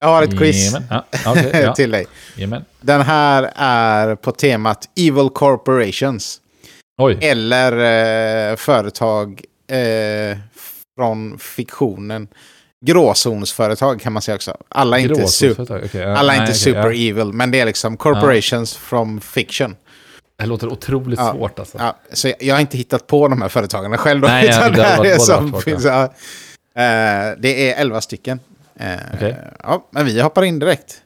Jag har ett quiz. Ja, okej, ja. till dig. Jemen. Den här är på temat Evil Corporations. Oj. Eller eh, företag eh, från fiktionen. Gråzonsföretag kan man säga också. Alla är inte, super, okej, ja. alla är Nej, inte okej, super ja. evil, men det är liksom corporations from fiction. Det låter otroligt Ja. svårt alltså. Ja, så jag, jag har inte hittat på de här företagen själv. Då, Nej, ja, utan det här är som finns. Ja. Eh, det är elva stycken. Eh, Okej. ja, men vi hoppar in direkt.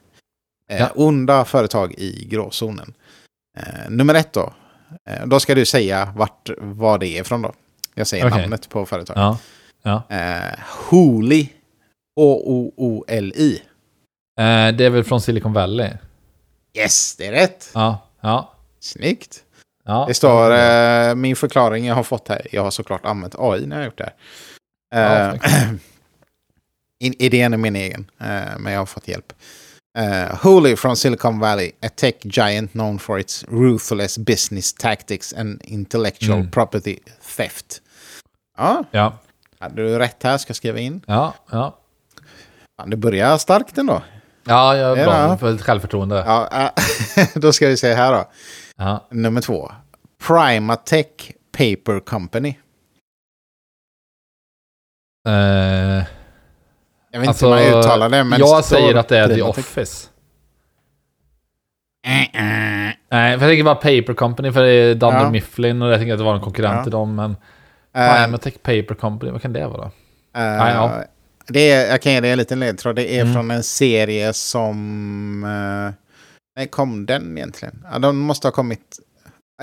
Eh, Ja. Onda företag i gråzonen. Nummer ett då. Eh, då ska du säga vart, vad det är från då. Jag säger Okej. namnet på företaget. Ja. ja. Eh, Hooli. H-O-O-L-I. Eh, det är väl från Silicon Valley? Yes, det är rätt. Ja. Ja. Snyggt. ja. Det står eh, min förklaring jag har fått här. Jag har såklart använt AI när jag har gjort det här. Ja, Eh, in- idén är min egen, eh, men jag har fått hjälp. Uh, Hooli from Silicon Valley, a tech giant known for its ruthless business tactics and intellectual Mm. property theft. Ja, Ja. hade du rätt här ska jag skriva in. Ja. Ja. Fan, det börjar starkt ändå. Ja, jag är bra. För självförtroende. Ja, eh, då ska vi se här då. Ja. Nummer två. Primatech Paper Company. Eh, Jag vet alltså, inte hur man uttalar det, men... jag säger att det är The. Office. Eh. Nej, för jag tänker bara Paper Company, för det är Dunder Ja. Mifflin och jag tänker att det var en konkurrent Ja. till dem. Men Primatech Paper Company, vad kan det vara? Nej, ja. det är, jag kan ge dig en liten ledtråd. Det är Mm. från en serie som... Uh, när kom den egentligen? Ja, den måste ha kommit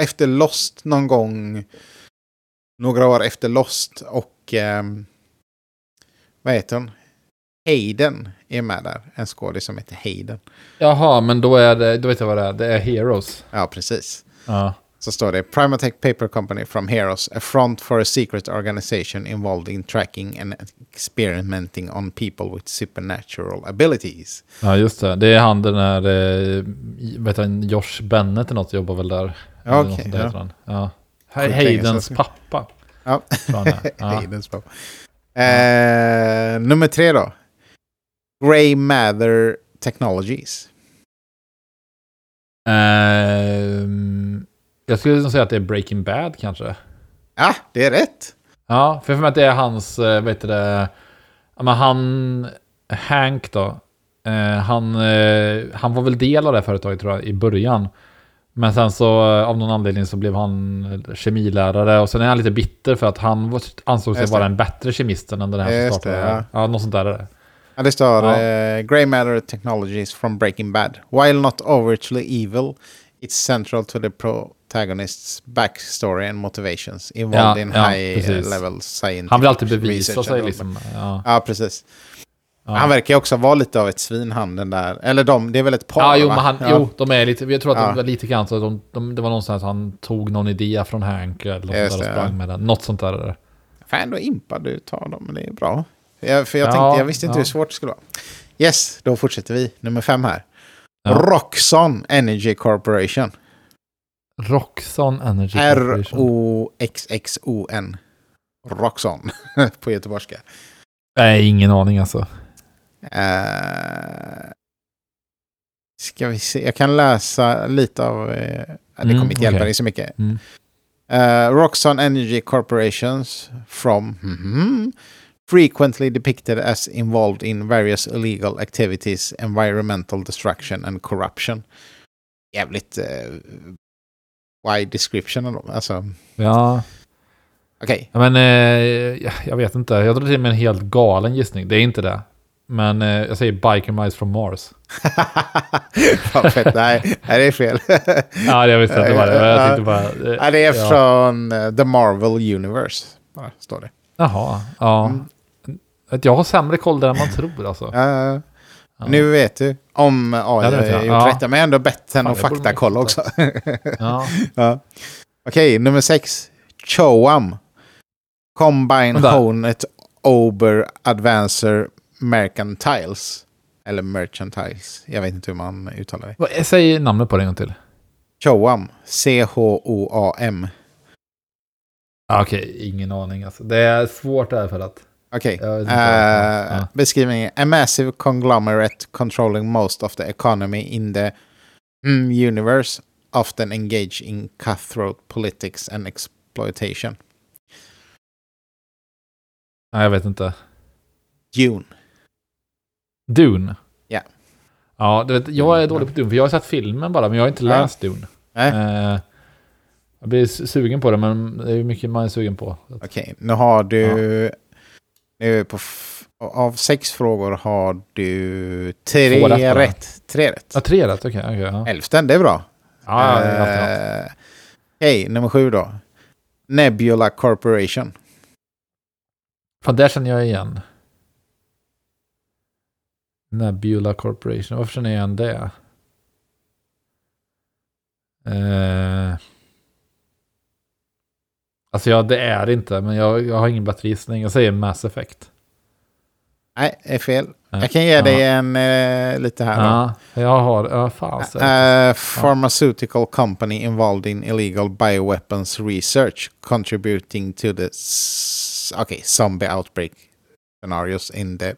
efter Lost någon gång. Några år efter Lost. Och... ehm, vad heter hon? Hayden är med där. En skådis som heter Hayden. Jaha, men då är det, då vet jag vad det är. Det är Heroes. Ja, precis. Ja. Så står det Primatech Paper Company from Heroes, a front for a secret organization involved in tracking and experimenting on people with supernatural abilities. ja, just det. Det är han den där, vet han, Josh Bennett eller något jobbar väl där. Ja, okej, där ja. han. Ja. Haydens pappa. Ja. Haydens pappa. Eh, nummer tre då. Grey Matter Technologies. Ehm, jag skulle säga att det är Breaking Bad kanske. Ja, det är rätt. Ja, för jag med att det är hans, eh, vet du det, men han, Hank då, eh, han, eh, han var väl del av det företaget tror jag i början. Men sen så av någon anledning så blev han kemilärare och sen är han lite bitter för att han ansåg sig vara en bättre kemist än den där som startade. ja. ja, något sånt där är det. Ja, det står Ja. eh, Grey Matter Technologies from Breaking Bad. While not overtly evil, it's central to the protagonist's backstory and motivations involved Ja, in ja, high precis. level scientific Han vill alltid bevisa sig liksom. Ja, Ja, precis. Han verkar ju också vara lite av ett svin, han den där. Eller de, det är väl ett par, Ja, jo, han, jo, de är lite, jag tror att Ja. de var lite grann så att de, de, det var någonstans han tog någon idé från Hank eller något sånt där och det, sprang med den. Något sånt där är det. Fan, ändå impad du tar dem, det är bra. Jag, för jag Ja, tänkte, jag visste inte ja. hur svårt det skulle vara. Yes, då fortsätter vi. Nummer fem här. Ja. Roxxon Energy Corporation. Roxxon Energy Corporation. R-O-X-X-O-N. Roxxon på göteborgska. Nej, ingen aning alltså. Uh, ska vi se, jag kan läsa lite av... eh, det Mm, kommer inte hjälpa okej. dig så mycket. Mm. Uh, Roxxon Energy Corporations from mhm, frequently depicted as involved in various illegal activities, environmental destruction and corruption. Jävligt uh, wide description. Alltså, Ja, okej. men eh, jag- jag vet inte. Jag drar till med en helt galen gissning. Det är inte det. Men eh, jag säger Biker Mice from Mars. Fan fett. Nej, nej, det är fel. Ja, jag visste att det var det. Jag tänkte bara... eh, ja, det är ja. från eh, The Marvel Universe. Står det. Jaha, ja. Mm. Att Jag har sämre koll där än man tror alltså. Uh, Ja. Nu vet du om AI Ja, det vet jag. har gjort Ja. rätt. Men ändå bättre än att faktakolla också. Ja. ja. Okej, nummer sex. Choam. Combine. Honet Ober Advancer Mercantiles. Eller Merchantiles. Jag vet inte hur man uttalar det. Säg namnet på det en gång till. Choam. C-H-O-A-M. Okej, ingen aning alltså. Det är svårt där för att... Okej. Vad- Eh, ja. Beskrivningen. A massive conglomerate controlling most of the economy in the mm, universe. Often engage in cutthroat politics and exploitation. Nej, jag vet inte. Dune. Dune? Ja. Ja, du vet, jag är dålig på Dune, för jag har sett filmen bara, men jag har inte Ja. läst Dune. Nej. Eh, jag blir su- sugen på det, men det är mycket man är sugen på. Okej, nu har du... Nu på f- av sex frågor har du tre Två rätt rätt. Tre rätt. Ja, tre rätt, okej. okej, ja. Hälften, det är bra. Ja. Eh, Okej, nummer sju då. Nebula Corporation. Fan, där känner jag igen. Nebula Corporation, varför känner jag igen det? Eh, alltså, ja, det är det inte, men jag, jag har ingen bättre gissning. Jag säger Mass Effect. Nej, är fel. Ja. Jag kan ge dig en eh, lite här då. Ja, jag har... Ja, fan. Uh, pharmaceutical company involved in illegal bioweapons research contributing to the okay, zombie outbreak scenarios in the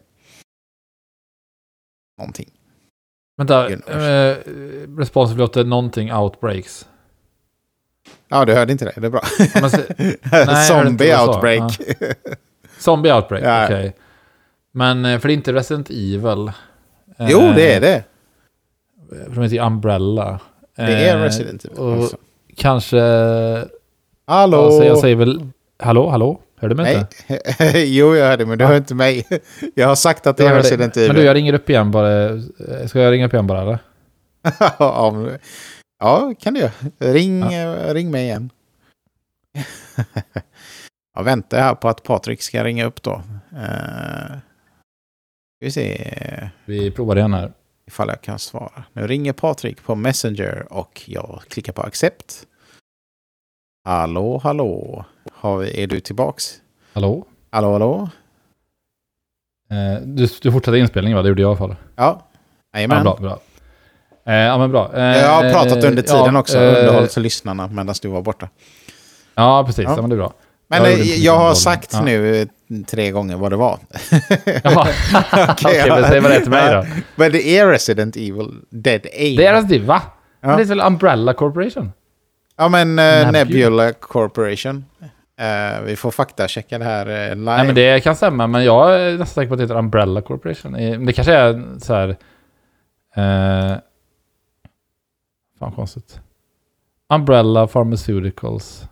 någonting. Vänta, eh, responsible åt någonting outbreaks. Ja, du hörde inte det. Det är bra. Men inte zombie outbreak. Zombie outbreak, Ja. okej. Men, eh, för det är inte Resident Evil. jo, det är det. För de heter ju Umbrella. Det är Eh, Resident Evil. och Alltså. Kanske... Hallå? Ja, så jag säger väl... Hallå, hallå? Hör du mig Nej. inte? jo, jag hörde, men du hör inte mig. jag har sagt att det är. Resident Men du, Evil. jag ringer upp igen bara. Eh, Ska jag ringa upp igen bara, eller? Om- ja, kan du. Ring, eh, ring mig igen. jag väntar här på att Patrik ska ringa upp då. Uh, vi se Vi provar igen här. ifall jag kan svara. Nu ringer Patrik på Messenger och jag klickar på accept. Hallå, hallå. Har vi, är du tillbaks? Hallå? Hallå, hallå? Eh, Du, du fortsatte inspelningen, va? Det gjorde jag i alla fall. Ja, Ja, jajamän. bra, bra. Eh, ja, men bra. Eh, jag har pratat under tiden ja, också, eh, underhållit för lyssnarna medan du var borta. Ja, precis. Ja. Men det är bra. Men Jag inte jag har sagt Ja. nu eh, tre gånger vad det var. Jaha, okej, men säg vad det är till mig då. Men det är Resident Evil Dead Aim. Det är alltså det, va? Ja. Men det är väl Umbrella Corporation? Ja, men uh, Nebula. Corporation. Eh, vi får faktachecka det här eh, live. Nej men det kan stämma, men jag är nästan säker på att det heter Umbrella Corporation. Eh, Det kanske är så här... Eh, fan konstigt. Umbrella Pharmaceuticals.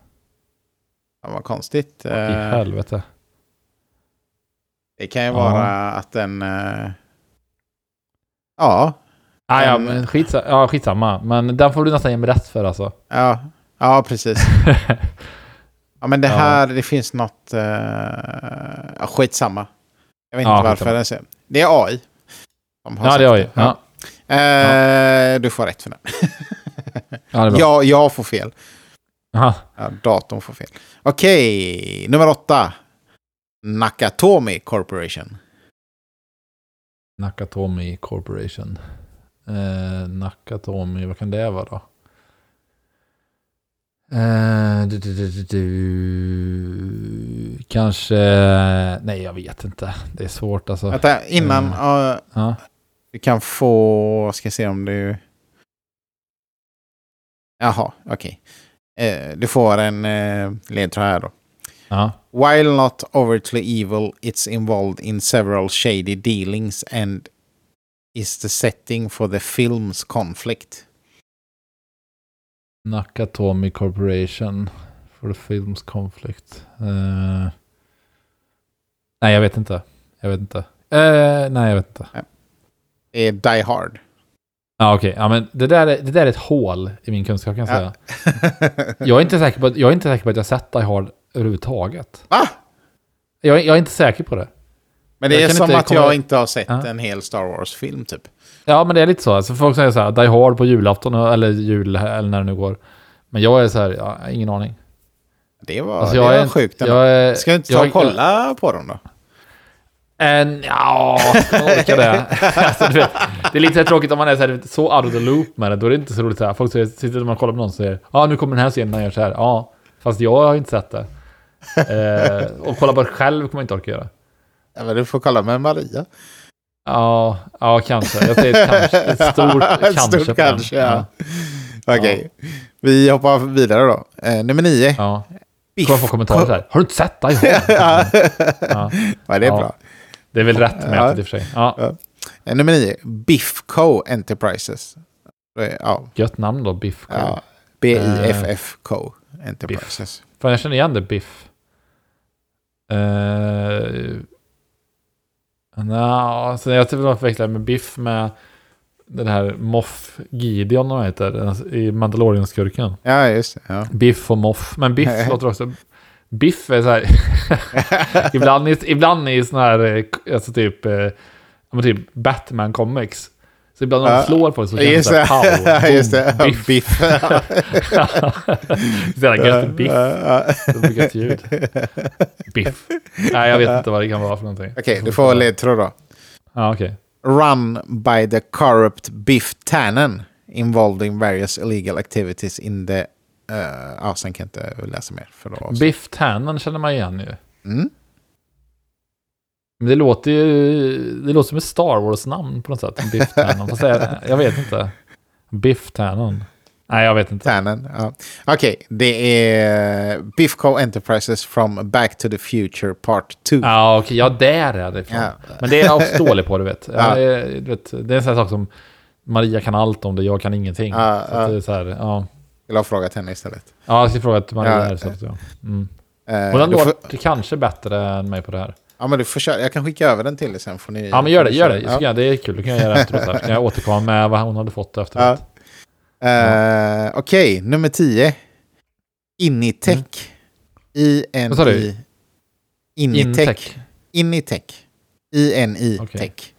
Fan, vad konstigt. I Eh, helvete. det kan ju Ja. vara att den... Eh, ja, Ah, ja, en- men skitsa, ja, skitsamma. Men den får du nästan ge mig rätt för alltså. ja, ja, precis. Ja, men det Ja. här, det finns något... Uh, ja, skitsamma. Jag vet Ja, inte varför. skitsamma. Den ser. Det är AI. har ja, det har jag. Ja. Eh, Du får rätt för den. Ja, jag, jag får fel. Aha. Ja, datorn får fel. Okej, nummer åtta. Nakatomi Corporation. Nakatomi Corporation. Eh, Nakatomi, vad kan det vara då? Eh, du, du, du. Kanske... Nej, jag vet inte. Det är svårt alltså. Vänta, innan Mm. ja, Ja. du kan få... Ska se om du... Jaha, okej. Eh, du får en eh, ledtråd här då. Ja. While not overtly evil, it's involved in several shady dealings and is the setting for the film's conflict. Nakatomi Corporation. For the Films Conflict. Eh, nej, jag vet inte. Jag vet inte. Eh, nej, jag vet inte. Det är Die Hard. Ja, okej. Ja, men det där, är, det där är ett hål i min kunskap kan jag säga. Ja. Jag är inte säker på att jag, är inte säker på att jag sett Die Hard överhuvudtaget. Va? Jag, jag är inte säker på det. Men det Jag är kan som inte att komma- jag inte har sett Ja. en hel Star Wars-film typ. Ja, men det är lite så. Alltså, folk säger så här, Die Hard på julafton eller jul eller när det nu går. Men jag är så här, jag har ingen aning. Det var, Alltså, det jag var är sjukt. ändå. Jag är, Ska du inte ta jag, och kolla på dem då? En, ja, jag orkar det. alltså, vet, det är lite tråkigt om man är så, här, så out of the loop med det. Då är det inte så roligt. Så här. Folk säger, sitter man och kollar på någon och säger ja, nu kommer den här scenen när jag gör så här. Ja, fast jag har inte sett det. Eh, och kolla på det själv kommer jag inte orka göra. Ja, men du får kolla med Maria. Ja, ja kanske. Jag säger ett kanske. Ett stort Ett kanske. stort kanske, ja. Okej, vi hoppar vidare då. Eh, nummer nio. Ja. Kommer få kommentarer så här. Har du inte sett Hard? ja. Ja. ja, det är Ja. bra. Det är väl rätt med Ja. i och för sig. Ja. Eh, nummer nio. Biff Co. Enterprises. Ja, Gött namn då, Biff. ja. B-I-F-F Co. Enterprises. Fan, jag känner igen det, Biff. Uh, Nja, så jag typ förväxlar med Biff med den här Moff Gideon, vad heter, i Mandalorian-skurken. Ja, just det. Ja. Biff och Moff. Men Biff låter också... Biff är så här... ibland, i, ibland i såna här, eh, alltså typ, eh, typ Batman comics. Så ibland när de slår på det så känns det pow, boom, Just det. Biff. Biff. så jävla gött, Biff. Så ljud. Biff. Nej, jag vet inte vad det kan vara för någonting. Okej, du får ledtråd då. Ja, okej. Run by the corrupt Biff Tannen involved in various illegal activities in the... Uh, ja, sen kan jag inte läsa mer. För då, Biff Tannen känner man igen ju. Mm. Men det låter ju... Det låter som ett Star Wars-namn på något sätt. Biff Tannen. Fast jag, jag vet inte. Biff Tannen. Nej, jag vet inte. Tannen, ja. Okej, det är Biff Co Enterprises from Back to the Future Part 2. Ja, okej. Ja, där är det. Ja. Men det är jag också dålig på, du vet. Ja. Jag, du vet. Det är en sån här sak som Maria kan allt om det, jag kan ingenting. Ja, så ja. det är så här, ja. Jag har frågat henne istället. ja, jag ska fråga till Maria Ja. Så att, ja. Mm. Eh, Hon du får, låtit kanske bättre än mig på det här. ja, men du får köra. Jag kan skicka över den till dig sen. Får ni, Ja, men gör det. Gör det. Jag- Det är kul. Det kan jag göra efteråt. Här. Kan jag återkomma med vad hon hade fått efteråt. Ja. Eh, Okej, nummer 10. Initech. Mm. Vad sa du? I-N-I... Initech. Initech. I-N-I-Tech.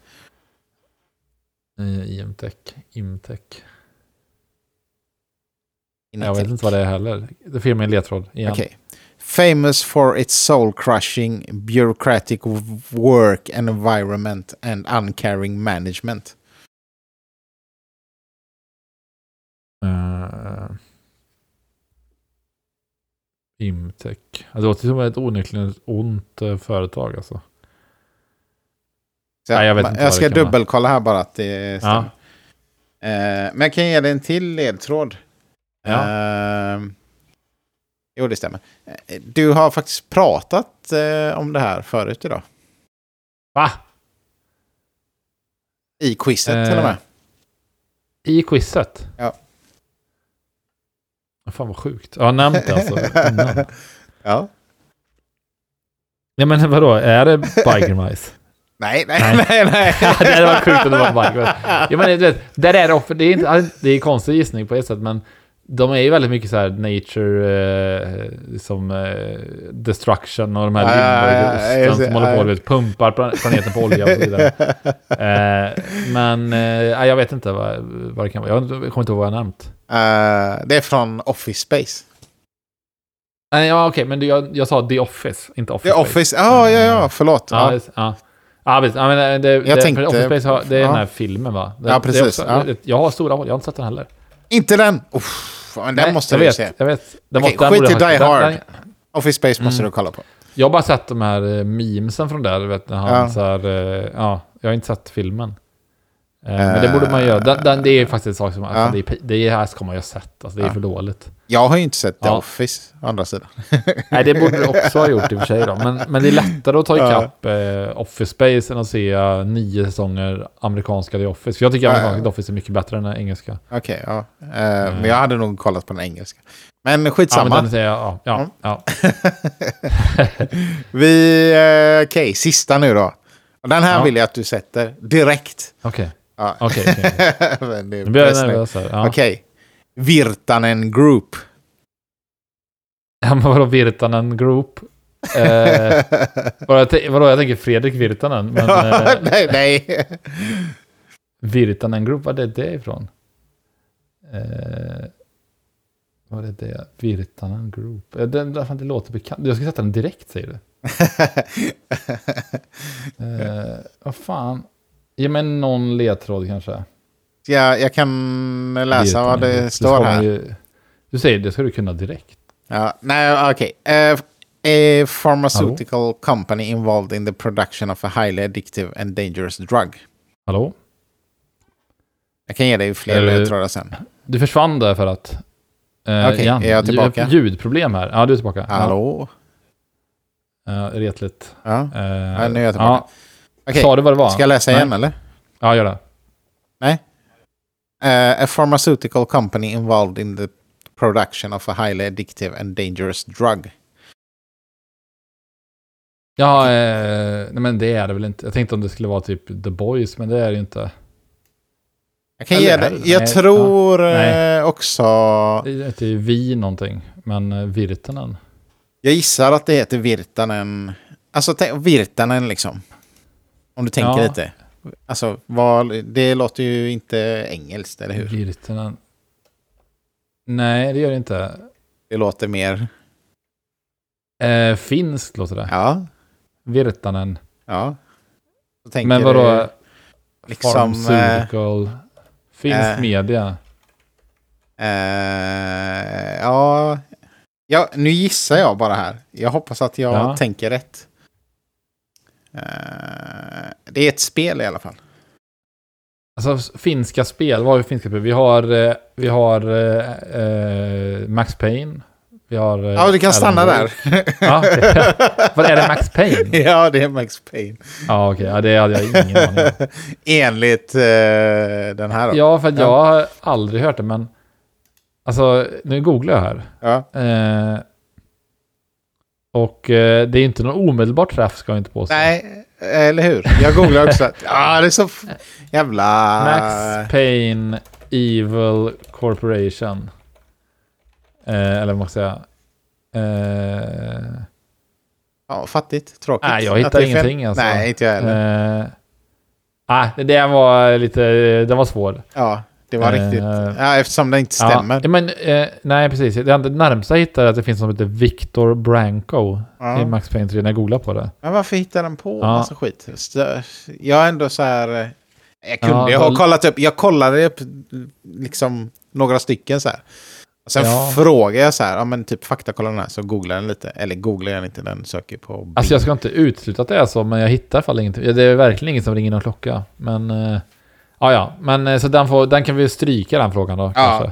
Eh, IMTech. Imtech. Jag vet inte vad det är heller. Det får ge mig en ledtråd igen. Okej. Famous for its soul crushing, bureaucratic work and environment and uncaring management. Uh, Imtech. Det låter som ett onekligen ont eh, företag alltså. Så Nej, jag vet jag, vad ska dubbelkolla här bara att det stämmer. Ja. Eh, men jag kan ge dig en till ledtråd. Ja. Eh, Jo, det stämmer. Eh, Du har faktiskt pratat eh, om det här förut idag. Va? I quizet Eh, till och med. I quizet? Ja. Fan vad sjukt. Jag har nämnt det alltså. Ja. Nej men vadå, är det Biker Mice? Nej, nej, Nej. nej, nej. det varit sjukt om det var Biker Mice. Ja men du vet, där är det det är inte, det är en konstig gissning på ett sätt men de är ju väldigt mycket så här nature, eh, som eh, destruction och de här det, som håller på och pumpar pla- planeten på olja och så vidare. Eh, men eh, jag vet inte vad, vad det kan vara. Jag kommer inte ihåg vad jag nämnt. Eh, det är från Office Space. Nej, ja okej, men det- jag, jag sa The Office, inte Office är Space. Office, ja, ja, ja, förlåt. Ja, Ja. ja. Ja, visst. Ja, men det, det, det, tänkte- Office Space har, det är ja. den här filmen va? Det, Ja, precis, också- ja. Jag har stora hål, jag har inte sett den heller. Inte den! Uff, men den Nej, måste jag du vet, se. Jag vet. Den Okej, måste, skit i Die Hard. den- Office Space måste Mm. du kolla på. Jag har bara sett de här eh, memesen från där, vet, när han Ja. så här, eh, ja, jag har inte sett filmen. Eh, Men det borde man göra. Den, den, det är faktiskt en sak som, Ja. alltså, det, är, det här ska man ju ha sett. Alltså, det är Ja. för dåligt. Jag har ju inte sett The Ja. Office, å andra sidan. Nej, det borde du också ha gjort i och för sig då. Men, men det är lättare att ta Ja. ikapp eh, Office Space än att se eh, nio säsonger amerikanska The Office. För jag tycker Ja, amerikanska ja. The Office är mycket bättre än den engelska. Okej, ja. Eh, Men jag hade nog kollat på den engelska. Men Ja, skitsamma. men den ja, ja, Mm. ja. Vi, okej, sista nu då. Den här Ja. vill jag att du sätter direkt. Okej, Ja. okej, det är Nu blir jag nervös här. Ja. Okej. Virtanen Group. Ja, men vadå Virtanen Group? Eh, vadå, jag, t- vadå, jag tänker Fredrik Virtanen, men eh, nej, nej. Virtanen Group, vad är det ifrån? Eh, vad är det? Virtanen Group? Eh, Den, fan, det låter bekant. Jag ska sätta den direkt, säger du. Eh, vad fan? Ge mig någon ledtråd kanske. jag, jag kan läsa vad det står här. ju- Du säger det ska du kunna direkt. Ja, nej, okej. Eh, a pharmaceutical company involved in the production of a highly addictive and dangerous drug. Hallå? Jag kan ge dig fler Eh, ledtrådar sen. Du försvann där för att... Eh, Okej, igen. är jag tillbaka? Ljud- Ljudproblem här. Ja, du är tillbaka. Hallå? Ja, uh, retligt. Ja. Eh, Ja, nu är jag tillbaka. Okej, Sa du vad det var? ska jag läsa Nej. igen eller? Ja, gör det. Uh, a pharmaceutical company involved in the production of a highly addictive and dangerous drug. Ja, eh, nej men det är det väl inte. Jag tänkte om det skulle vara typ The Boys, men det är det ju inte. Jag kan Eller ge det? Jag Nej, tror ja. Nej. eh, också... Det heter ju Vi någonting, men eh, Virtanen. Jag gissar att det heter Virtanen. Alltså Virtanen liksom. Om du tänker Ja. lite. Alltså, vad, det låter ju inte engelskt, eller hur? Virtanen. Nej, det gör det inte. Det låter mer... Eh, finskt låter det. Ja, Virtanen. ja. Men vadå? du liksom, Pharmaceutical. Finsk eh, media. Eh, ja, ja, nu gissar jag bara här. Jag hoppas att jag Ja. tänker rätt. Eh, det är ett spel i alla fall. Alltså finska spel, vad har vi finska spel? Vi har, eh, vi har eh, eh, Max Payne. Vi har... Ja, du kan stanna där. Ja, okej. Vad är det Max Payne? ja, det är Max Payne. Ja, okej. Ja, det hade jag ingen aning om. Enligt eh, den här då. Ja, för jag har aldrig hört det, men... Alltså, nu googlar jag här. Ja. Eh, och eh, det är inte någon omedelbar träff, ska jag inte påstå. Nej, eller hur? Jag googlar också. Ja, det är så jävla... Max Payne Evil Corporation. Eh, eller vad man ska säga. Eh, Ja, fattigt. Tråkigt. nej, jag hittar ingenting alltså. Nej, inte jag heller. Eh, nej, det var lite... Den var svår. Ja, det var eh, riktigt... Ja, eftersom det inte stämmer. Ja, men, eh, nej, precis. Det närmsta jag hittade att det finns något som heter Victor Branco Ja. i Max Payne 3 när jag googlade på det. Men varför hittar den på Ja. massa skit? Jag är ändå så här... eh, Jag kunde Ja, ha då- kollat upp... Jag kollade upp liksom några stycken så här. Och sen Ja. frågade jag så här, ja men typ faktakolla den här, så googlar den lite. Eller googlar jag inte, den söker på bild. Alltså jag ska inte utesluta att det är så, men jag hittar i alla fall ingenting. Det är verkligen inget som ringer någon klocka. Men... Eh, ja, ja. Men eh, så den, får, den kan vi stryka den frågan då, Ja. kanske.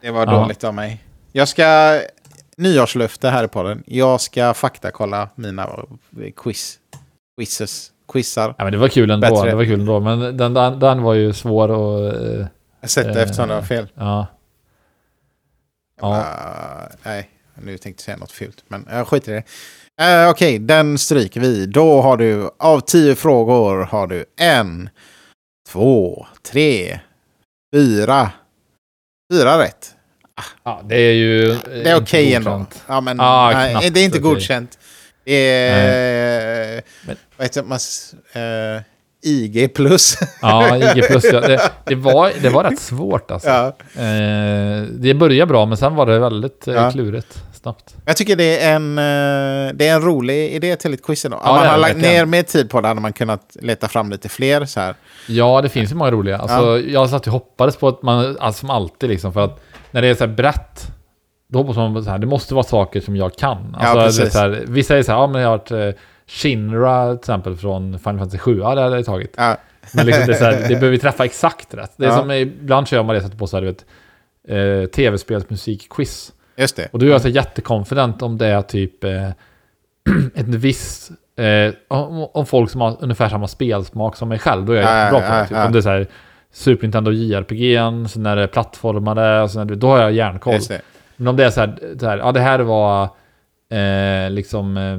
Det var Ja. dåligt av mig. Jag ska... nyårslöfte här i podden. Jag ska faktakolla mina quiz. Quizzes. Quizar. Ja, men det var kul ändå. Bättre. Det var kul ändå. Men den, den, den var ju svår att... eh, Sätta Eh, eftersom det var fel. Ja. Ja. Uh, nej, nu tänkte jag säga något fult. Men jag skiter i det. Uh, Okej, den stryker vi. Då har du av tio frågor har du en, två, tre, fyra. Fyra rätt. ja, det är ju... eh, Det är okej ändå. Ja, men, Ah, nej, det är inte okej. godkänt. Det är... Men- Vad heter? Man, eh, IG plus. Ja, IG plus. Ja. Det, det, var, det var rätt svårt alltså. ja. Eh, det började bra, men sen var det väldigt eh, Ja. klurigt snabbt. Jag tycker det är en, eh, det är en rolig idé till ett quiz idag. Om Ja, man har lagt ner mer tid på det hade man kunnat leta fram lite fler så här. Ja, det finns ju många roliga. Alltså, Jag satt och hoppades på att man, alltså, som alltid liksom, för att när det är så här brett, då hoppas man på så här, det måste vara saker som jag kan. Ja, Alltså, är precis. så här, vissa är så här, ja men jag har varit eh, Shinra till exempel från Final Fantasy 7, ja det hade jag tagit. Ja, Men liksom, det, är så här, det behöver träffa exakt rätt. Det är Ja. som ibland kör man det sätter på så här, du vet, eh, tv-spelsmusikquiz. just det. Och då är jag så jättekonfident om det är typ eh, ett visst... Eh, om, om folk som har ungefär samma spelsmak som mig själv, då är jag Ja, jättebra på det. Typ. ja. Om det är så här Super Nintendo JRPG, sen är det plattformade, sen är det, då har jag järnkoll. Men om det är så här, så här ja det här var eh, liksom, eh,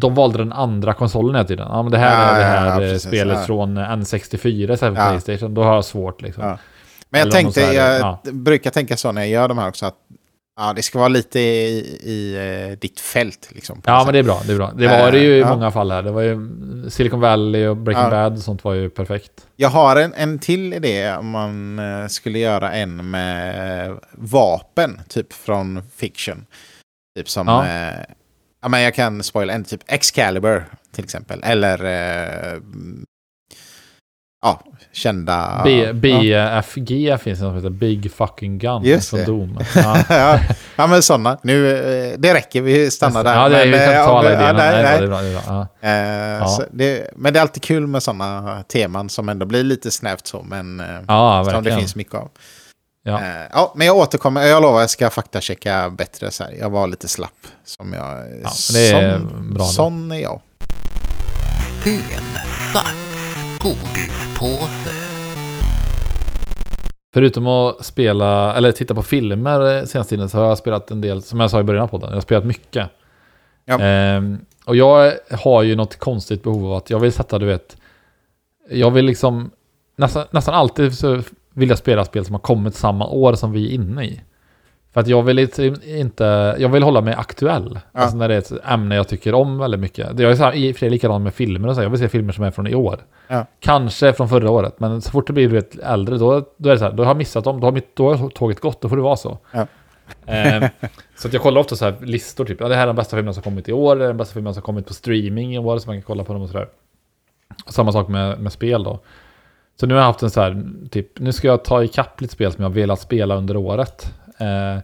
de valde den andra konsolen hela tiden. Ja men det här Ja, är det ja, här ja, eh, precis, spelet ja. från N64 istället för Ja. Playstation. Då har jag svårt liksom. Ja. Men jag Eller tänkte, här, jag ja. brukar tänka så när jag gör de här också att ja, det ska vara lite i, i eh, ditt fält. Liksom, Ja, men det är bra. Det, är bra. det var det ju i Ja. många fall här. Det var ju Silicon Valley och Breaking Ja. Bad och sånt var ju perfekt. Jag har en, en till idé om man eh, skulle göra en med eh, vapen, typ från fiction. Typ som... Ja. Ja. Eh, ja, men jag kan spoila en, typ Excalibur till exempel. Eller... Eh, ja, kända... B, ja. BFG finns det som heter Big Fucking Gun Just från det. Doom. Ja. ja, ja, men sådana. Nu, eh, det räcker, vi stannar där. Ja, det är, vi kan eh, ta alla ja, idéerna. Ja. Ja. men det är alltid kul med sådana teman som ändå blir lite snävt så, men eh, Ja, som det finns mycket av. Ja. Eh, ja, men jag återkommer. Jag lovar, jag ska faktachecka bättre. Så här. Jag var lite slapp. Som jag... Ja, det är sån, bra sån är jag. Förutom att spela, eller titta på filmer eh, senaste tiden så har jag spelat en del, som jag sa i början av podden, jag har spelat mycket. Ja. Ehm, och jag har ju något konstigt behov av att jag vill sätta, du vet, jag vill liksom, nästan, nästan alltid så vill jag spela spel som har kommit samma år som vi är inne i. För att jag vill inte, jag vill hålla mig aktuell. Ja. Alltså när det är ett ämne jag tycker om väldigt mycket. Det är ju så här, i och för sig likadant med filmer och så. Jag vill se filmer som är från i år. Ja. Kanske från förra året, men så fort det blir vet, äldre, då, då är det så här, då har jag missat dem, då har, mitt, då har tåget gått, då får det vara så. Ja. Ehm, så att jag kollar ofta så här listor, typ, ja, det här är den bästa filmen som kommit i år, det är den bästa filmen som kommit på streaming i år, så man kan kolla på dem och sådär. Samma sak med, med spel då. Så nu har jag haft en så här, typ, nu ska jag ta ikapp lite spel som jag velat spela under året. Eh,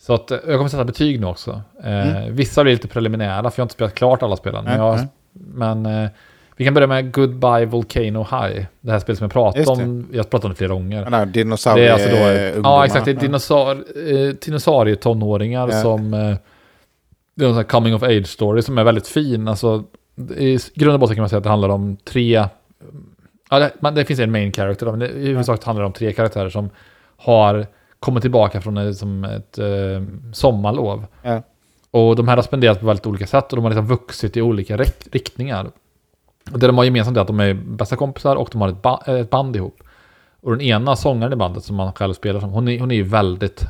så att eh, jag kommer sätta betyg nu också. Eh, Vissa blir lite preliminära, för jag har inte spelat klart alla spelen. Men, Mm, jag, mm. men eh, vi kan börja med Goodbye Volcano High. Det här spelet som jag pratade om. Jag har pratat om det flera gånger. Den här Det dinosaurie är alltså då, ungdomar. ja exakt, det är dinosaur, eh, dinosaurietonåringar Ja. som, eh, det är en sån här coming of age story som är väldigt fin. Alltså, i grund och botten kan man säga att det handlar om tre, ja det, man, det finns en main character, men det, i huvudsak handlar det om tre karaktärer som har kommit tillbaka från ett, som ett eh, sommarlov. Ja. Och de här har spenderat på väldigt olika sätt och de har liksom vuxit i olika rikt- riktningar. Och det de har gemensamt är att de är bästa kompisar och de har ett, ba- ett band ihop. Och den ena sångaren i bandet som man själv spelar som, hon är, hon är ju väldigt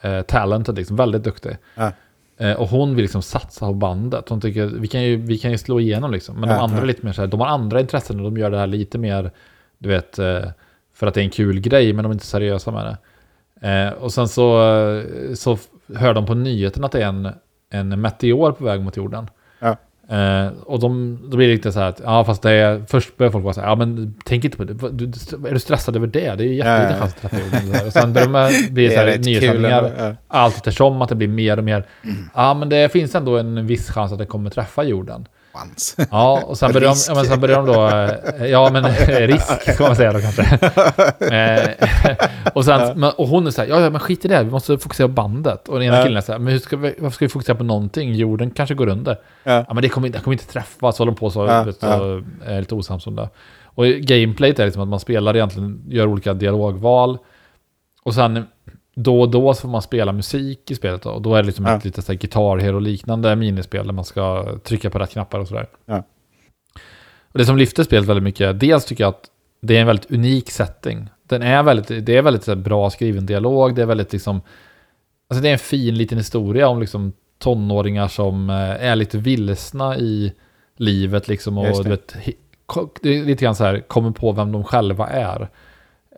eh, talented, liksom, väldigt duktig. Ja. Eh, och hon vill liksom satsa på bandet. Hon tycker vi kan ju, vi kan ju slå igenom liksom. Men Ja, de andra ja. är lite mer så här, de har andra intressen och de gör det här lite mer, du vet, eh, för att det är en kul grej, men de är inte seriösa med det. Eh, och sen så, så hör de på nyheten att det är en, en meteor på väg mot jorden. Eh, och de, då blir det lite så här att, ja fast det är, först börjar folk vara så här, ja men tänk inte på det, du, är du stressad över det? Det är ju träffa jorden. Så här. Och sen börjar de bli så är här nyhetssändningar, ja. allt eftersom att det blir mer och mer, ja men det finns ändå en viss chans att det kommer träffa jorden. Tillsammans. Ja, och sen började de, ja, men sen började de då, eh, ja men risk kan man säga då kanske. Eh, och, sen, och hon är så här, ja, men skit i det, vi måste fokusera på bandet. Och den ena killen är så här, men hur ska vi, varför ska vi fokusera på någonting? Jorden kanske går under. Ja. Ja men det kommer, det kommer inte träffa, så håller de på så, Ja, vet, så är lite osams om det. Och gameplayet är liksom att man spelar egentligen, gör olika dialogval. Och sen då och då så får man spela musik i spelet då, och då är det liksom Ja. ett lite så här Guitar Hero-liknande minispel där man ska trycka på rätt knappar och sådär. Ja. Och det som lyfter spelet väldigt mycket, dels tycker jag att det är en väldigt unik setting. Den är väldigt, det är väldigt här, bra skriven dialog, det är väldigt liksom, alltså det är en fin liten historia om liksom tonåringar som eh, är lite vilsna i livet liksom och det. du vet, det är lite grann så här, kommer på vem de själva är.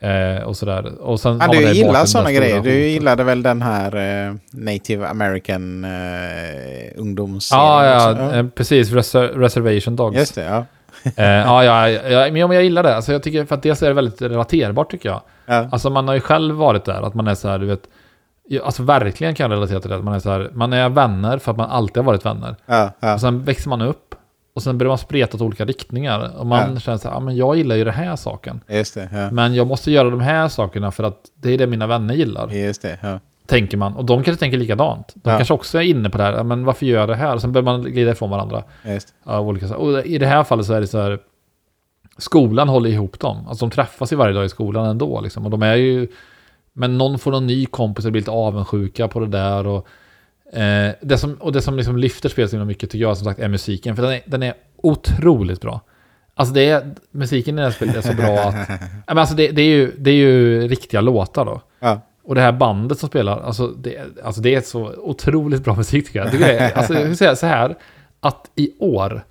Eh, och sådär. Och sen Ja, har du gillar sådana grejer. Du gillade väl den här eh, Native American eh, ungdomsserien? Ja, ja, också? eh, precis. Reser Reservation Dogs. Just det, ja. Eh, ja, ja, ja, men jag gillar det. Alltså, jag tycker, för att dels är det väldigt relaterbart tycker jag. ja. Alltså man har ju själv varit där, att man är så här, du vet, ja, alltså verkligen kan jag relatera till det. Man är så här, man är vänner för att man alltid har varit vänner. ja, ja. Och sen växer man upp och sen börjar man spreta åt olika riktningar. Och man Ja. känner så här, ja men jag gillar ju den här saken. Det, ja. Men jag måste göra de här sakerna för att det är det mina vänner gillar. Det, ja. Tänker man. Och de kanske tänker likadant. De kanske också är inne på det här, ja, men varför gör jag det här? Och sen börjar man glida ifrån varandra. Av olika, och i det här fallet så är det så här, skolan håller ihop dem. Alltså de träffas ju varje dag i skolan ändå. Liksom. Och de är ju, men någon får någon ny kompis och blir lite avundsjuka på det där. Och, eh, det som, och det som liksom lyfter spelet så himla mycket tycker jag som sagt är musiken. För den är, den är otroligt bra. Alltså det är, musiken i det här spelet är så bra att... Men alltså det, det, är ju, det är ju riktiga låtar då. Ja. Och det här bandet som spelar, alltså det, alltså det är så otroligt bra musik tycker jag. det är, alltså jag vill säga så här, att i år,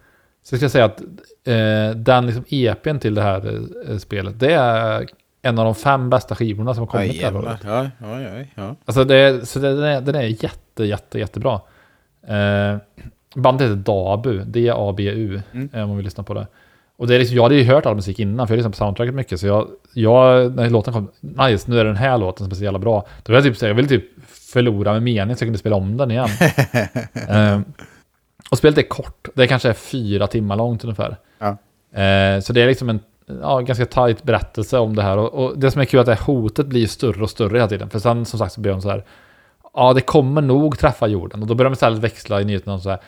så ska jag säga att eh, den liksom EPn till det här eh, spelet, det är en av de fem bästa skivorna som har kommit det här året. ja, ja, ja. Alltså det, är- så den är, den är jätte, jätte, jättebra. Eh, bandet heter Dabu, D-A-B-U, Mm. eh, om man vill lyssna på det. Och det är liksom, jag hade ju hört all musik innan, för jag lyssnade på soundtracket mycket, så jag, jag när låten kom, nice, nu är den här låten som är så jävla bra. Då vill jag typ jag vill typ förlora med mening så jag kunde spela om den igen. eh, och spelet är kort, det kanske är fyra timmar långt ungefär. Ja. Eh, så det är liksom en ja, ganska tajt berättelse om det här. Och, och det som är kul är att det här hotet blir större och större hela tiden. För sen som sagt så blir de så här, ja det kommer nog träffa jorden. Och då börjar de istället växla i nyheterna och så här,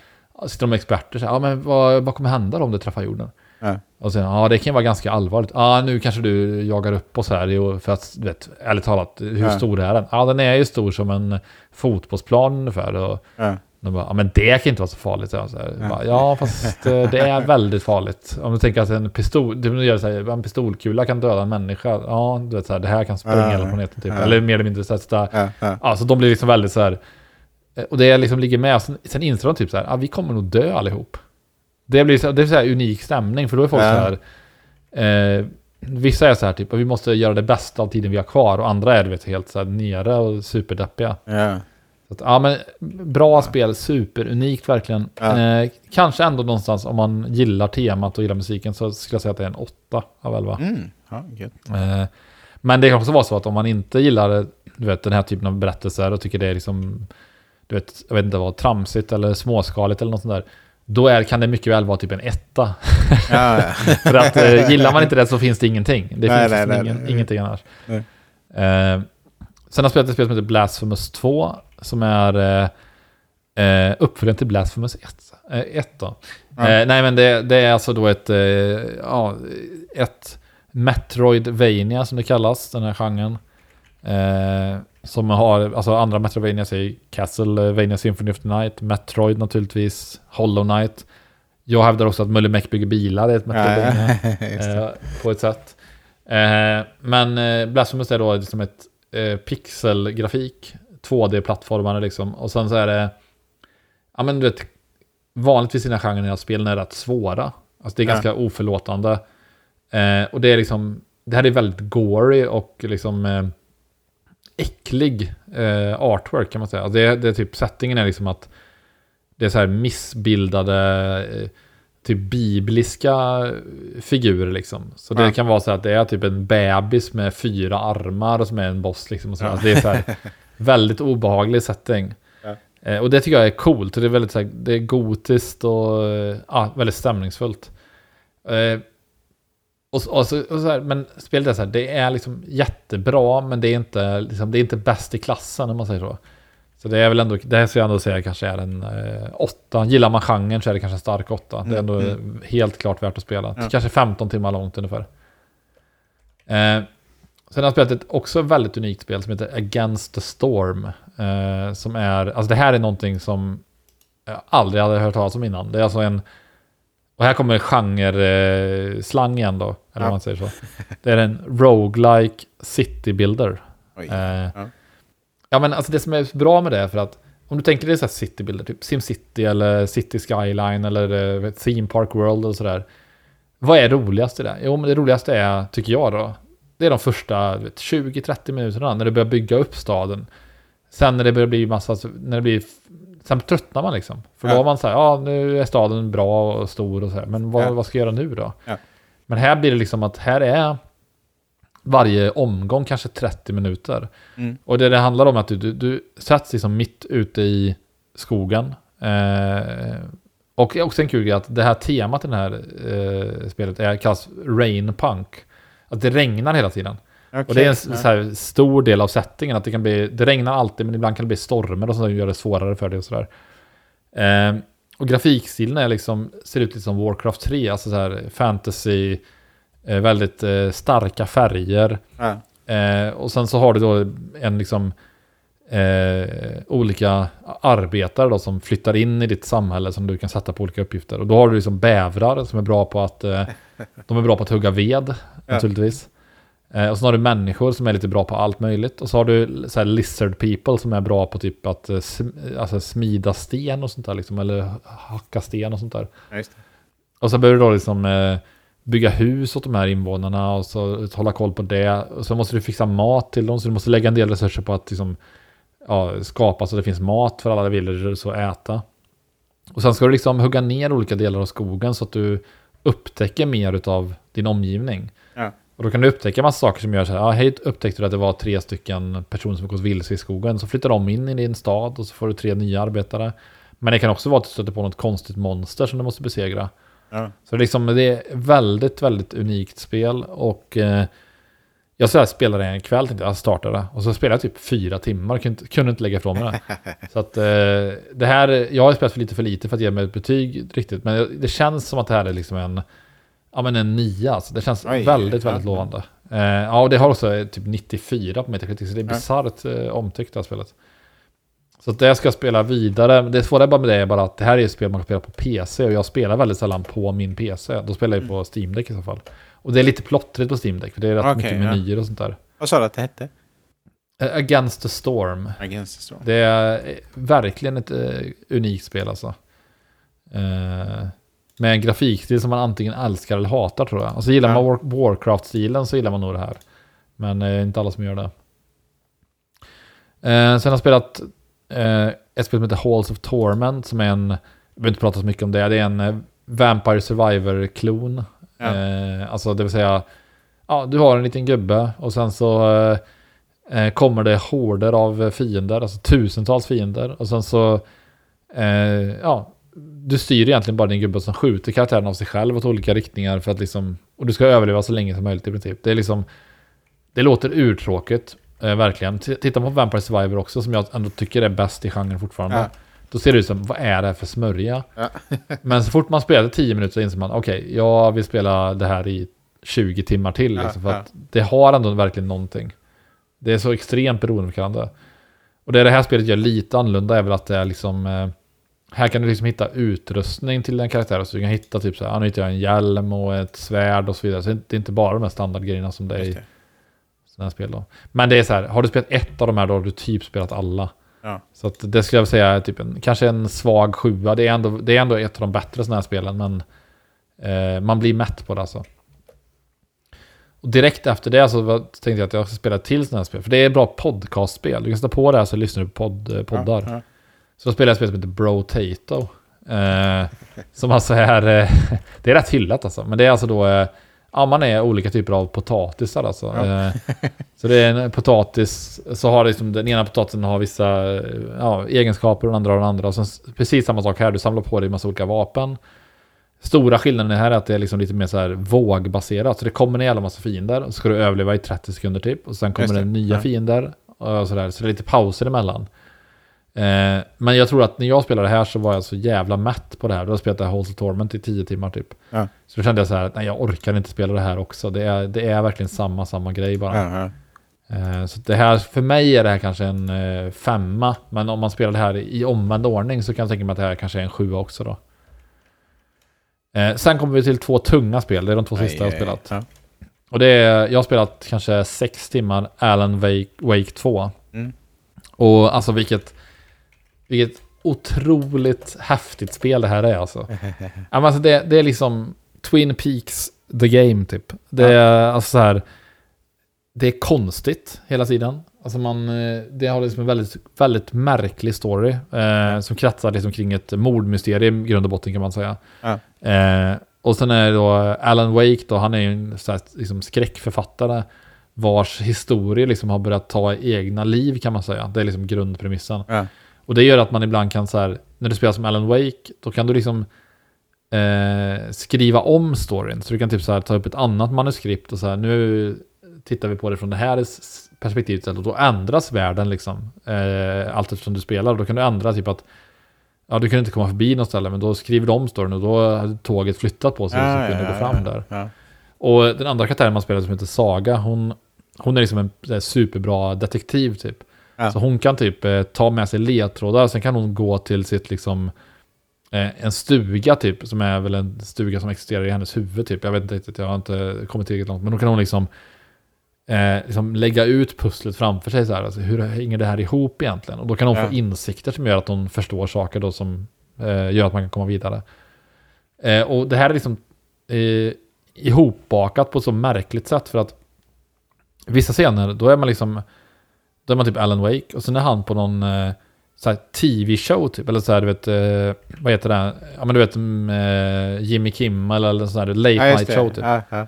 sitter de med experter så här, ja men vad, vad kommer hända då om det träffar jorden? Ja. Och sen, ja det kan vara ganska allvarligt. Ja nu kanske du jagar upp oss här, för att, du vet, ärligt talat, hur Ja. stor är den? Ja den är ju stor som en fotbollsplan ungefär. Och, Ja. De bara, ja men det kan inte vara så farligt. Så här, Ja. bara, ja fast eh, det är väldigt farligt. Om du tänker att en pistol, du gör så här, en pistolkula kan döda en människa. Ja, du vet så här, det här kan spränga hela planeten typ. Eller mer eller mindre så här, så där. Ja, ja. Ja, så de blir liksom väldigt så här. eh, Och det liksom ligger med. Sen, sen inser de typ så här, ja vi kommer nog dö allihop. Det blir så, det är så här unik stämning, för då är folk så här. Eh, vissa är så här typ, vi måste göra det bästa av tiden vi har kvar. Och andra är du vet, helt så här nere och superdeppiga. Ja. Så att, ja, men bra spel, superunikt verkligen. Ja. Eh, kanske ändå någonstans om man gillar temat och gillar musiken så skulle jag säga att det är en 8 av 11. Mm. Ja. Eh, men det kan också vara så att om man inte gillar du vet, den här typen av berättelser och tycker det är liksom, du vet, jag vet inte vad, tramsigt eller småskaligt eller något sånt där. Då är, kan det mycket väl vara typ en etta. Ja, ja. För att eh, gillar man inte det så finns det ingenting. Det Nej, finns nej, liksom ingen, nej. ingenting annars. Eh, sen har jag spelat ett spel som heter Blasphemous 2, som är eh, eh, uppföljaren till Blasphemous 1. Eh, 1 då. Ja. Eh, nej, men det, det är alltså då ett, eh, ja, ett Metroidvania som det kallas, den här genren. Eh, som har, alltså andra Metroidvania är Castlevania Symphony of the Night, Metroid naturligtvis, Hollow Knight. Jag hävdar också att Mulle Meck bygger bilar, det är ett Metroidvania. Ja, eh, på ett sätt. Eh, men eh, Blasphemous är då liksom ett eh, pixelgrafik, 2D-plattformar liksom. Och sen så är det, ja men du vet, vanligtvis i den här genren att spelen är rätt svåra. Alltså det är Ja. ganska oförlåtande. Eh, och det är liksom, det här är väldigt gory och liksom eh, äcklig eh, artwork kan man säga. Alltså det, det är typ, settingen är liksom att det är så här missbildade, eh, typ bibliska figurer liksom. Så det Ja. kan vara så att det är typ en bebis med fyra armar och som är en boss liksom. Och så. Ja. Alltså det är så här väldigt obehaglig setting. Ja. Eh, och det tycker jag är coolt. Det är väldigt så här, det är gotiskt och eh, ja, väldigt stämningsfullt. Eh, och, och, så, och så här, men spelet är så här, det är liksom jättebra, men det är inte, liksom, det är inte bäst i klassen om man säger så. Så det är väl ändå, det här skulle jag ändå säga kanske är en eh, åtta. Gillar man genren så är det kanske en stark åtta. det är ändå Mm, helt klart värt att spela. Ja. Kanske 15 timmar långt ungefär. Eh, sen har jag spelat ett också väldigt unikt spel som heter Against the Storm. Eh, som är, alltså det här är någonting som jag aldrig hade hört talas om innan. Det är alltså en, och här kommer genre-slang igen då, eller Ja. vad man säger så. Det är en roguelike city builder. Eh, Ja. ja. men alltså det som är bra med det är för att om du tänker dig så här citybilder, typ SimCity eller City Skyline eller eh, Theme Park World och sådär. Vad är roligast i det? Jo, men det roligaste är, tycker jag då, det är de första du vet, 20-30 minuterna när det börjar bygga upp staden. Sen när det börjar bli massa, när det blir, sen tröttnar man liksom. För då Ja. har man så här, ja nu är staden bra och stor och så här, men vad, Ja. vad ska jag göra nu då? Ja. Men här blir det liksom att här är varje omgång kanske 30 minuter. Mm. Och det det handlar om är att du, du, du sätts liksom mitt ute i skogen. Eh, och också en kul grej att det här temat i det här eh, spelet är, kallas Rain Punk. Att det regnar hela tiden. Okej, Och det är en här, stor del av settingen. Att det, kan bli, det regnar alltid men ibland kan det bli stormar och sånt som gör det svårare för dig och sådär. Eh, och grafikstilen är liksom, ser ut lite som Warcraft 3. Alltså så här fantasy, eh, väldigt eh, starka färger. Eh, och sen så har du då en liksom eh, olika arbetare då som flyttar in i ditt samhälle som du kan sätta på olika uppgifter. Och då har du liksom bävrar som är bra på att eh, de är bra på att hugga ved Ja. naturligtvis. Eh, och så har du människor som är lite bra på allt möjligt. Och så har du så lizard people som är bra på typ att eh, sm- alltså smida sten och sånt där liksom, eller hacka sten och sånt där. Ja. Och så behöver du då liksom eh, bygga hus åt de här invånarna och så hålla koll på det. Och så måste du fixa mat till dem, så du måste lägga en del resurser på att liksom, ja, skapa så det finns mat för alla villagers att äta. Och sen ska du liksom hugga ner olika delar av skogen så att du upptäcker mer av din omgivning. Ja. Och då kan du upptäcka massa saker som gör så här, ja, hej, upptäckte du att det var tre stycken personer som gått vilse i skogen, så flyttar de in i din stad och så får du tre nya arbetare. Men det kan också vara att du stöter på något konstigt monster som du måste besegra. Ja. Så det är, liksom, det är väldigt, väldigt unikt spel och eh, jag så här spelade en kväll, tänkte jag startade och så spelade jag typ fyra timmar, kunde kunde inte lägga ifrån mig det. så att eh, det här, jag har spelat för lite för lite för att ge mig ett betyg riktigt, men det känns som att det här är liksom en, ja men en nia, alltså. det känns Oj, väldigt, ja. väldigt lovande. Eh, ja, och det har också eh, typ 94 på Metacritic, så det är bisarrt eh, omtyckt det här spelet. Så att det ska jag spela vidare. Det svåra bara med det är bara att det här är ett spel man kan spela på PC och jag spelar väldigt sällan på min PC. Då spelar jag på Steam Deck i så fall. Och det är lite plottrigt på Steam Deck för det är rätt Okej, mycket ja. menyer och sånt där. Vad sa du att det hette? Eh, Against the Storm. Against the Storm. Det är eh, verkligen ett eh, unikt spel alltså. Eh, med en grafikstil som man antingen älskar eller hatar tror jag. Och så gillar Ja. man War- Warcraft-stilen så gillar man nog det här. Men eh, inte alla som gör det. Eh, sen har jag spelat eh, ett spel som heter Halls of Torment som är en, jag behöver inte prata så mycket om det, det är en eh, Vampire Survivor-klon. Ja. Eh, alltså det vill säga, ja, du har en liten gubbe och sen så eh, eh, kommer det horder av fiender, alltså tusentals fiender. Och sen så, eh, ja, du styr egentligen bara din gubbe som skjuter karaktären av sig själv åt olika riktningar för att liksom, och du ska överleva så länge som möjligt i princip. Det är liksom, det låter urtråkigt, eh, verkligen. T- Titta på Vampire Survivor också, som jag ändå tycker är bäst i genren fortfarande. Ja. Då ser det ut som, vad är det här för smörja? Ja. Men så fort man spelade 10 minuter så inser man, okej, jag vill spela det här i 20 timmar till. Ja, Liksom, för ja. att det har ändå verkligen någonting. Det är så extremt beroendeförkallande. Och det det här spelet gör lite annorlunda är väl att det är liksom... Eh, här kan du liksom hitta utrustning till en karaktär. Så du kan hitta typ så här, nu hittar jag en hjälm och ett svärd och så vidare. Så det är inte bara de här standardgrejerna som det är i sådana här spel då. Men det är så här, har du spelat ett av de här då har du typ spelat alla. Ja. Så det skulle jag säga är typ en, kanske en svag sjua. Det är ändå, det är ändå ett av de bättre sådana här spelen, men eh, man blir mätt på det alltså. Och direkt efter det så tänkte jag att jag ska spela ett till sådana här spel. För det är bra podcastspel. Du kan sätta på det här så lyssnar du på podd, eh, poddar. Ja, ja. Så då spelar jag ett spel som heter Brotato. Eh, som alltså är... Eh, det är rätt hyllat alltså. Men det är alltså då... Eh, Ja, man är olika typer av potatisar alltså. Ja. Eh, så det är en potatis, så har liksom, den ena potatisen har vissa ja, egenskaper och den andra har den andra. Och sen precis samma sak här, du samlar på dig en massa olika vapen. Stora skillnaden här är att det är liksom lite mer så här vågbaserat. Så det kommer en jävla massa fiender och så ska du överleva i 30 sekunder typ. Och sen kommer Just det det. nya Ja. fiender och sådär. Så det är lite pauser emellan. Eh, men jag tror att när jag spelade här så var jag så jävla mätt på det här. Då har jag spelat det här Halls of Torment i 10 timmar typ. Ja. Så då kände jag så här att nej, jag orkar inte spela det här också. Det är, det är verkligen samma, samma grej bara. Ja, ja. Eh, Så det här, för mig är det här kanske en eh, femma. Men om man spelar det här i omvänd ordning så kan jag tänka mig att det här kanske är en sjua också då. Eh, Sen kommer vi till två tunga spel. Det är de två sista jag har spelat. Och det är, jag har spelat kanske sex timmar Alan Wake, Wake 2. Mm. Och alltså vilket, vilket otroligt häftigt spel det här är alltså. alltså det, det är liksom Twin Peaks the game typ. Det är alltså så här, det är konstigt hela tiden. Alltså man, eh, det har liksom en väldigt, väldigt märklig story eh, som kretsar liksom kring ett mordmysterium i grund och botten kan man säga. Ja. Eh, och sen är det då Alan Wake då, han är ju en så här, liksom skräckförfattare vars historia liksom har börjat ta egna liv kan man säga. Det är liksom grundpremissen. Ja. Och det gör att man ibland kan så här, när du spelar som Alan Wake, då kan du liksom eh, skriva om storyn. Så du kan typ så här ta upp ett annat manuskript och så här, nu tittar vi på det från det här perspektivet och då ändras världen liksom. Eh, allt eftersom du spelar. Då kan du ändra typ att Ja, du kunde inte komma förbi något ställe, men då skriver de om storyn och då hade tåget flyttat på sig så Ja, du kunde ja, gå fram ja, där. Ja. Och den andra karaktären man spelar som heter Saga, hon, hon är liksom en så här superbra detektiv typ. Ja. Så hon kan typ eh, ta med sig ledtrådar, sen kan hon gå till sitt liksom eh, en stuga typ, som är väl en stuga som existerar i hennes huvud typ. Jag vet inte riktigt, jag har inte kommit tillräckligt långt. Men då kan hon liksom, eh, liksom lägga ut pusslet framför sig så här. Alltså, hur hänger det här ihop egentligen? Och då kan hon Ja. få insikter som gör att hon förstår saker då som eh, gör att man kan komma vidare. Eh, och det här är liksom eh, ihopbakat på ett så märkligt sätt för att vissa scener, då är man liksom då är man typ Alan Wake och sen är han på någon eh, så här tv-show typ, eller så här, du vet, eh, vad heter det? Ja men du vet, mm, eh, Jimmy Kimmel eller så här late Ja, night show typ. Ja, ja.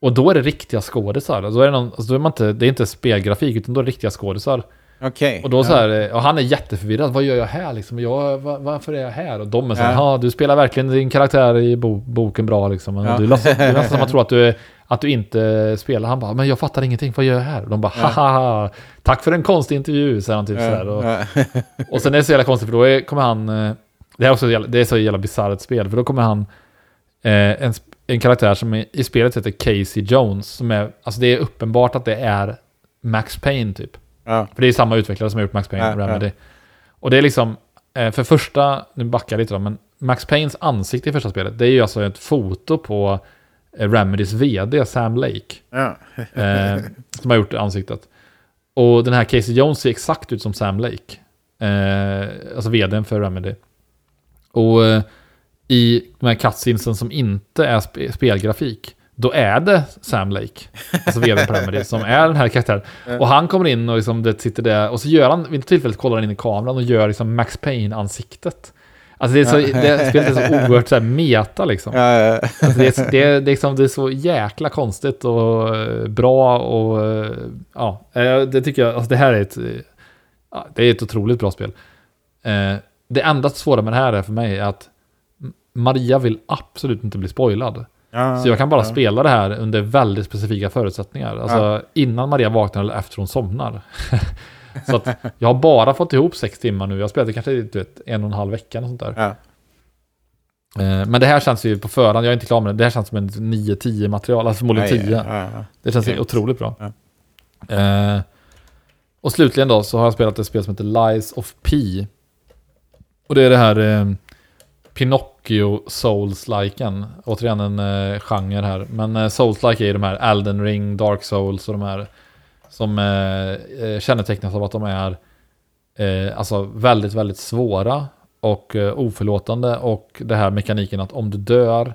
Och då är det riktiga skådisar. Då är det, någon, alltså då är man inte, det är inte spelgrafik, utan då är det riktiga skådisar. Okej. Och då ja. så här, eh, och han är jätteförvirrad. Vad gör jag här liksom? Jag, va- varför är jag här? Och de är så här, Ja. ja du spelar verkligen din karaktär i bo, boken bra liksom. Ja. Du låtsas, nästan som att tro att du, att du inte spelar. Han bara, men jag fattar ingenting, vad gör jag här? Och de bara, Ja. haha, tack för en konstig intervju, säger han typ så här. Och, Ja, och sen är det så jävla konstigt för då är, kommer han... eh, Det, är också, det är så jävla bisarrt spel, för då kommer han... Eh, en, en karaktär som i, i spelet heter Casey Jones, som är... Alltså det är uppenbart att det är Max Payne typ. Ja. För det är samma utvecklare som har gjort Max Payne, Ja, Remedy. Och det är liksom... Eh, för första... Nu backar jag lite då, men Max Paynes ansikte i första spelet, det är ju alltså ett foto på eh, Remedys VD, Sam Lake. ja. Eh, som har gjort ansiktet. Och den här Casey Jones ser exakt ut som Sam Lake. Eh, alltså vdn för Remedy. Och eh, i de här cutscenesen som inte är spe spelgrafik, då är det Sam Lake, alltså vdn på Remedy, som är den här karaktären. Och han kommer in och liksom det sitter där, och så gör han, vid ett tillfälle kollar han in i kameran och gör liksom Max Payne-ansiktet. Alltså det är så, det spelet är så oerhört så här meta liksom. Alltså det, är, det, är, det, är liksom, det är så jäkla konstigt och eh, bra och eh, ja, eh, det tycker jag, alltså det här är ett, det är ett otroligt bra spel. Det enda svåra med det här är för mig att Maria vill absolut inte bli spoilad. Ja, Så jag kan bara ja. spela det här under väldigt specifika förutsättningar. Alltså innan Maria vaknar eller efter hon somnar. så att jag har bara fått ihop sex timmar nu. Jag har spelat det kanske du vet, en och en halv vecka och sånt där. Ja. Eh, Men det här känns ju på förhand, jag är inte klar med det, det här känns som en 9-10 material, alltså förmodligen Ja, 10. ja, ja, ja. Det känns Grymt. otroligt bra. Ja. Eh, och slutligen då så har jag spelat ett spel som heter Lies of P. Och det är det här eh, Pinocchio Souls-liken. Återigen en eh, genre här. Men eh, Souls-like är ju de här Elden Ring, Dark Souls och de här som eh, eh, kännetecknas av att de är eh, alltså väldigt, väldigt svåra och eh, oförlåtande. Och det här mekaniken att om du dör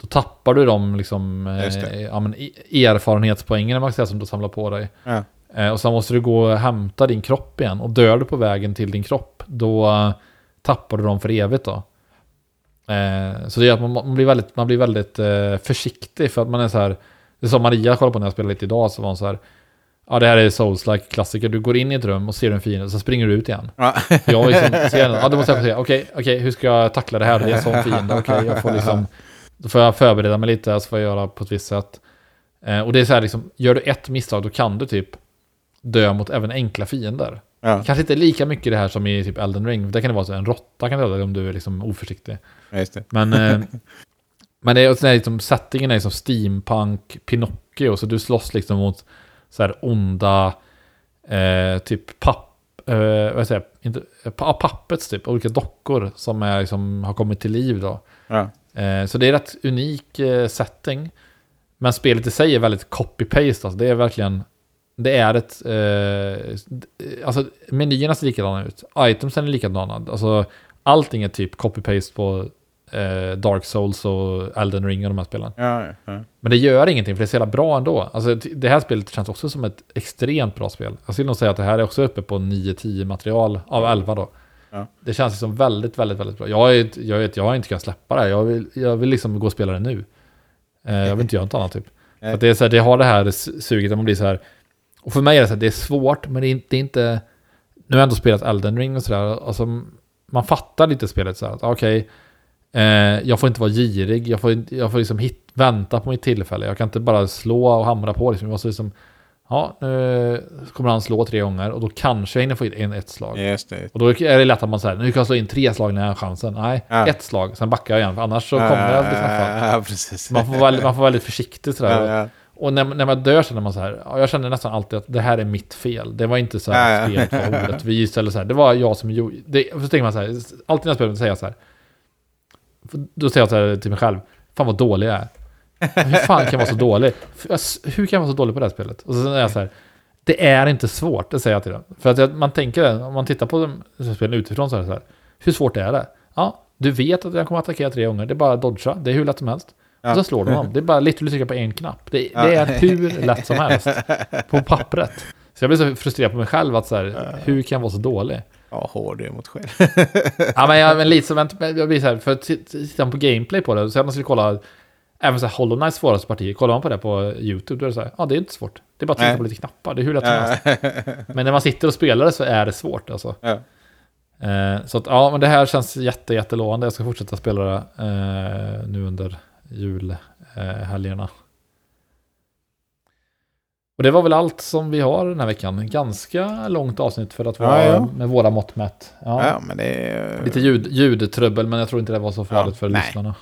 då tappar du de liksom, eh, ja, men, erfarenhetspoängen man säga, som du samlar på dig. Ja. Eh, och sen måste du gå och hämta din kropp igen. Och dör du på vägen till din kropp, då eh, tappar du dem för evigt då. Eh, så det gör att man, man blir väldigt, man blir väldigt eh, försiktig för att man är så här, det som Maria kollade på när jag spelade lite idag, så var hon så här, ja det här är Souls-like klassiker, du går in i ett rum och ser en fiende, så springer du ut igen. Ja. Jag liksom, ser ja då måste jag få se, okej, okej, hur ska jag tackla det här, det är en sån fiende, okej, jag får liksom, då får jag förbereda mig lite, så får jag göra på ett visst sätt. Eh, och det är så här liksom, gör du ett misstag, då kan du typ dö mot även enkla fiender. Ja, Kanske inte lika mycket det här som i typ Elden Ring. Där kan det vara så en råtta kan döda dig om du är liksom oförsiktig. just det. Men, eh, men det är också liksom, settingen är liksom steampunk, Pinocchio. Så du slåss liksom mot så här onda, eh, typ papp, eh, vad säger inte, eh, pa- puppets typ, olika dockor som är, liksom, har kommit till liv då. Ja. Eh, så det är rätt unik eh, setting. Men spelet i sig är väldigt copy-paste. Alltså. Det är verkligen... Det är ett... Eh, alltså menyerna ser likadana ut. Itemsen är likadana. Alltså allting är typ copy-paste på eh, Dark Souls och Elden Ring och de här spelen. Ja, ja. Men det gör ingenting för det är så jävla bra ändå. Alltså det här spelet känns också som ett extremt bra spel. Jag skulle nog säga att det här är också uppe på 9-10 material av 11 då. Ja. Det känns som väldigt, väldigt, väldigt bra. Jag, är, jag, vet, jag har inte kunnat släppa det här. Jag vill, jag vill liksom gå och spela det nu. Eh, jag vill inte göra något annat typ. För att det, är så här, det har det här suget där man blir så här. Och för mig är det så här, det är svårt, men det är inte... Det är inte nu har jag ändå spelat Elden Ring och sådär. Alltså, man fattar lite spelet så att, Okej, eh, jag får inte vara girig. Jag får, jag får liksom hit, vänta på mitt tillfälle. Jag kan inte bara slå och hamra på. Liksom. Jag måste liksom, ja, nu kommer han slå tre gånger och då kanske jag hinner få in ett slag. Just det. Och då är det lätt att man säger, nu kan jag slå in tre slag när jag har chansen. Nej, Ja. ett slag, sen backar jag igen. För annars så kommer jag bli straffad. Ja, precis. Man får, vara, man får vara väldigt försiktig sådär. Och när, när man dör känner man så här, ja, jag känner nästan alltid att det här är mitt fel. Det var inte så här spelet var orättvist eller så här. Det var jag som gjorde, det, så tänker man så här, alltid när jag spelar säger jag så här. Då säger jag så här till mig själv, fan vad dålig jag är. Hur fan kan jag vara så dålig? Hur kan jag vara så dålig på det här spelet? Och så är jag så här, det är inte svårt, det säger jag till dem. För att man tänker om man tittar på spelen utifrån så är det så här, hur svårt är det? Ja, du vet att jag kommer att attackera tre gånger, det är bara att dodga, det är hur lätt som helst. Ja. Och så slår de honom. Det är bara lite att trycka på en knapp. Det, det är hur lätt som helst. På pappret. Så jag blir så frustrerad på mig själv att så här, hur kan jag vara så dålig? Ja, hård är mot själv. Ja, men jag, men lite vänt- jag blir så här, för att tittar man på gameplay på det, så man skulle kolla, även så här Hollow Knights svåraste parti, kollar man på det på YouTube, då är det så här, ja det är inte svårt. Det är bara att trycka på lite knappar, det är hur lätt som helst. Men när man sitter och spelar det så är det svårt alltså. Ja. Eh, så att, ja, men det här känns jätte, jättelovande. Jag ska fortsätta spela det eh, nu under julhelgerna. Och det var väl allt som vi har den här veckan. Ganska långt avsnitt för att vara Ja, ja. med våra mått mätt. Ja. Ja, men det är... Lite ljud, ljudtrubbel, men jag tror inte det var så farligt för nej. lyssnarna.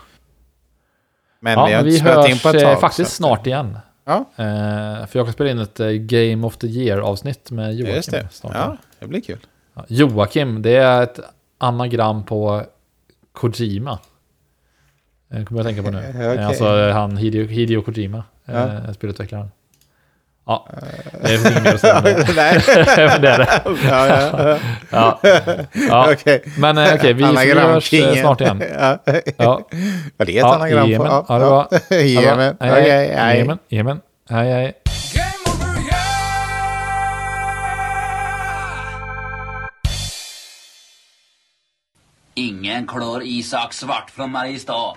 Men vi har vi spelat in på ett hörs tag. eh, faktiskt snart igen. Ja. Eh, för jag kan spela in ett eh, Game of the Year-avsnitt med Joakim. Just det. snart. Ja, det blir kul. Joakim, det är ett anagram på Kojima. Det kommer jag tänka på nu. Okej. Alltså eh, han Hideo, Hideo Kojima, Ja. eh, spelutvecklaren. Ja, det är inget mer att säga om det. Nej. Men det är det. ja, ja. Ja. Ja. Okej. Men eh, okej, vi, vi hörs eh, snart igen. Ja. Ja, Vad det är ett ja anagram på? Jemen. Ja, det var. Jemen. Okej. Jemen. Jemen. Hej, hej. Ingen klår Isak Svart från Mariestad.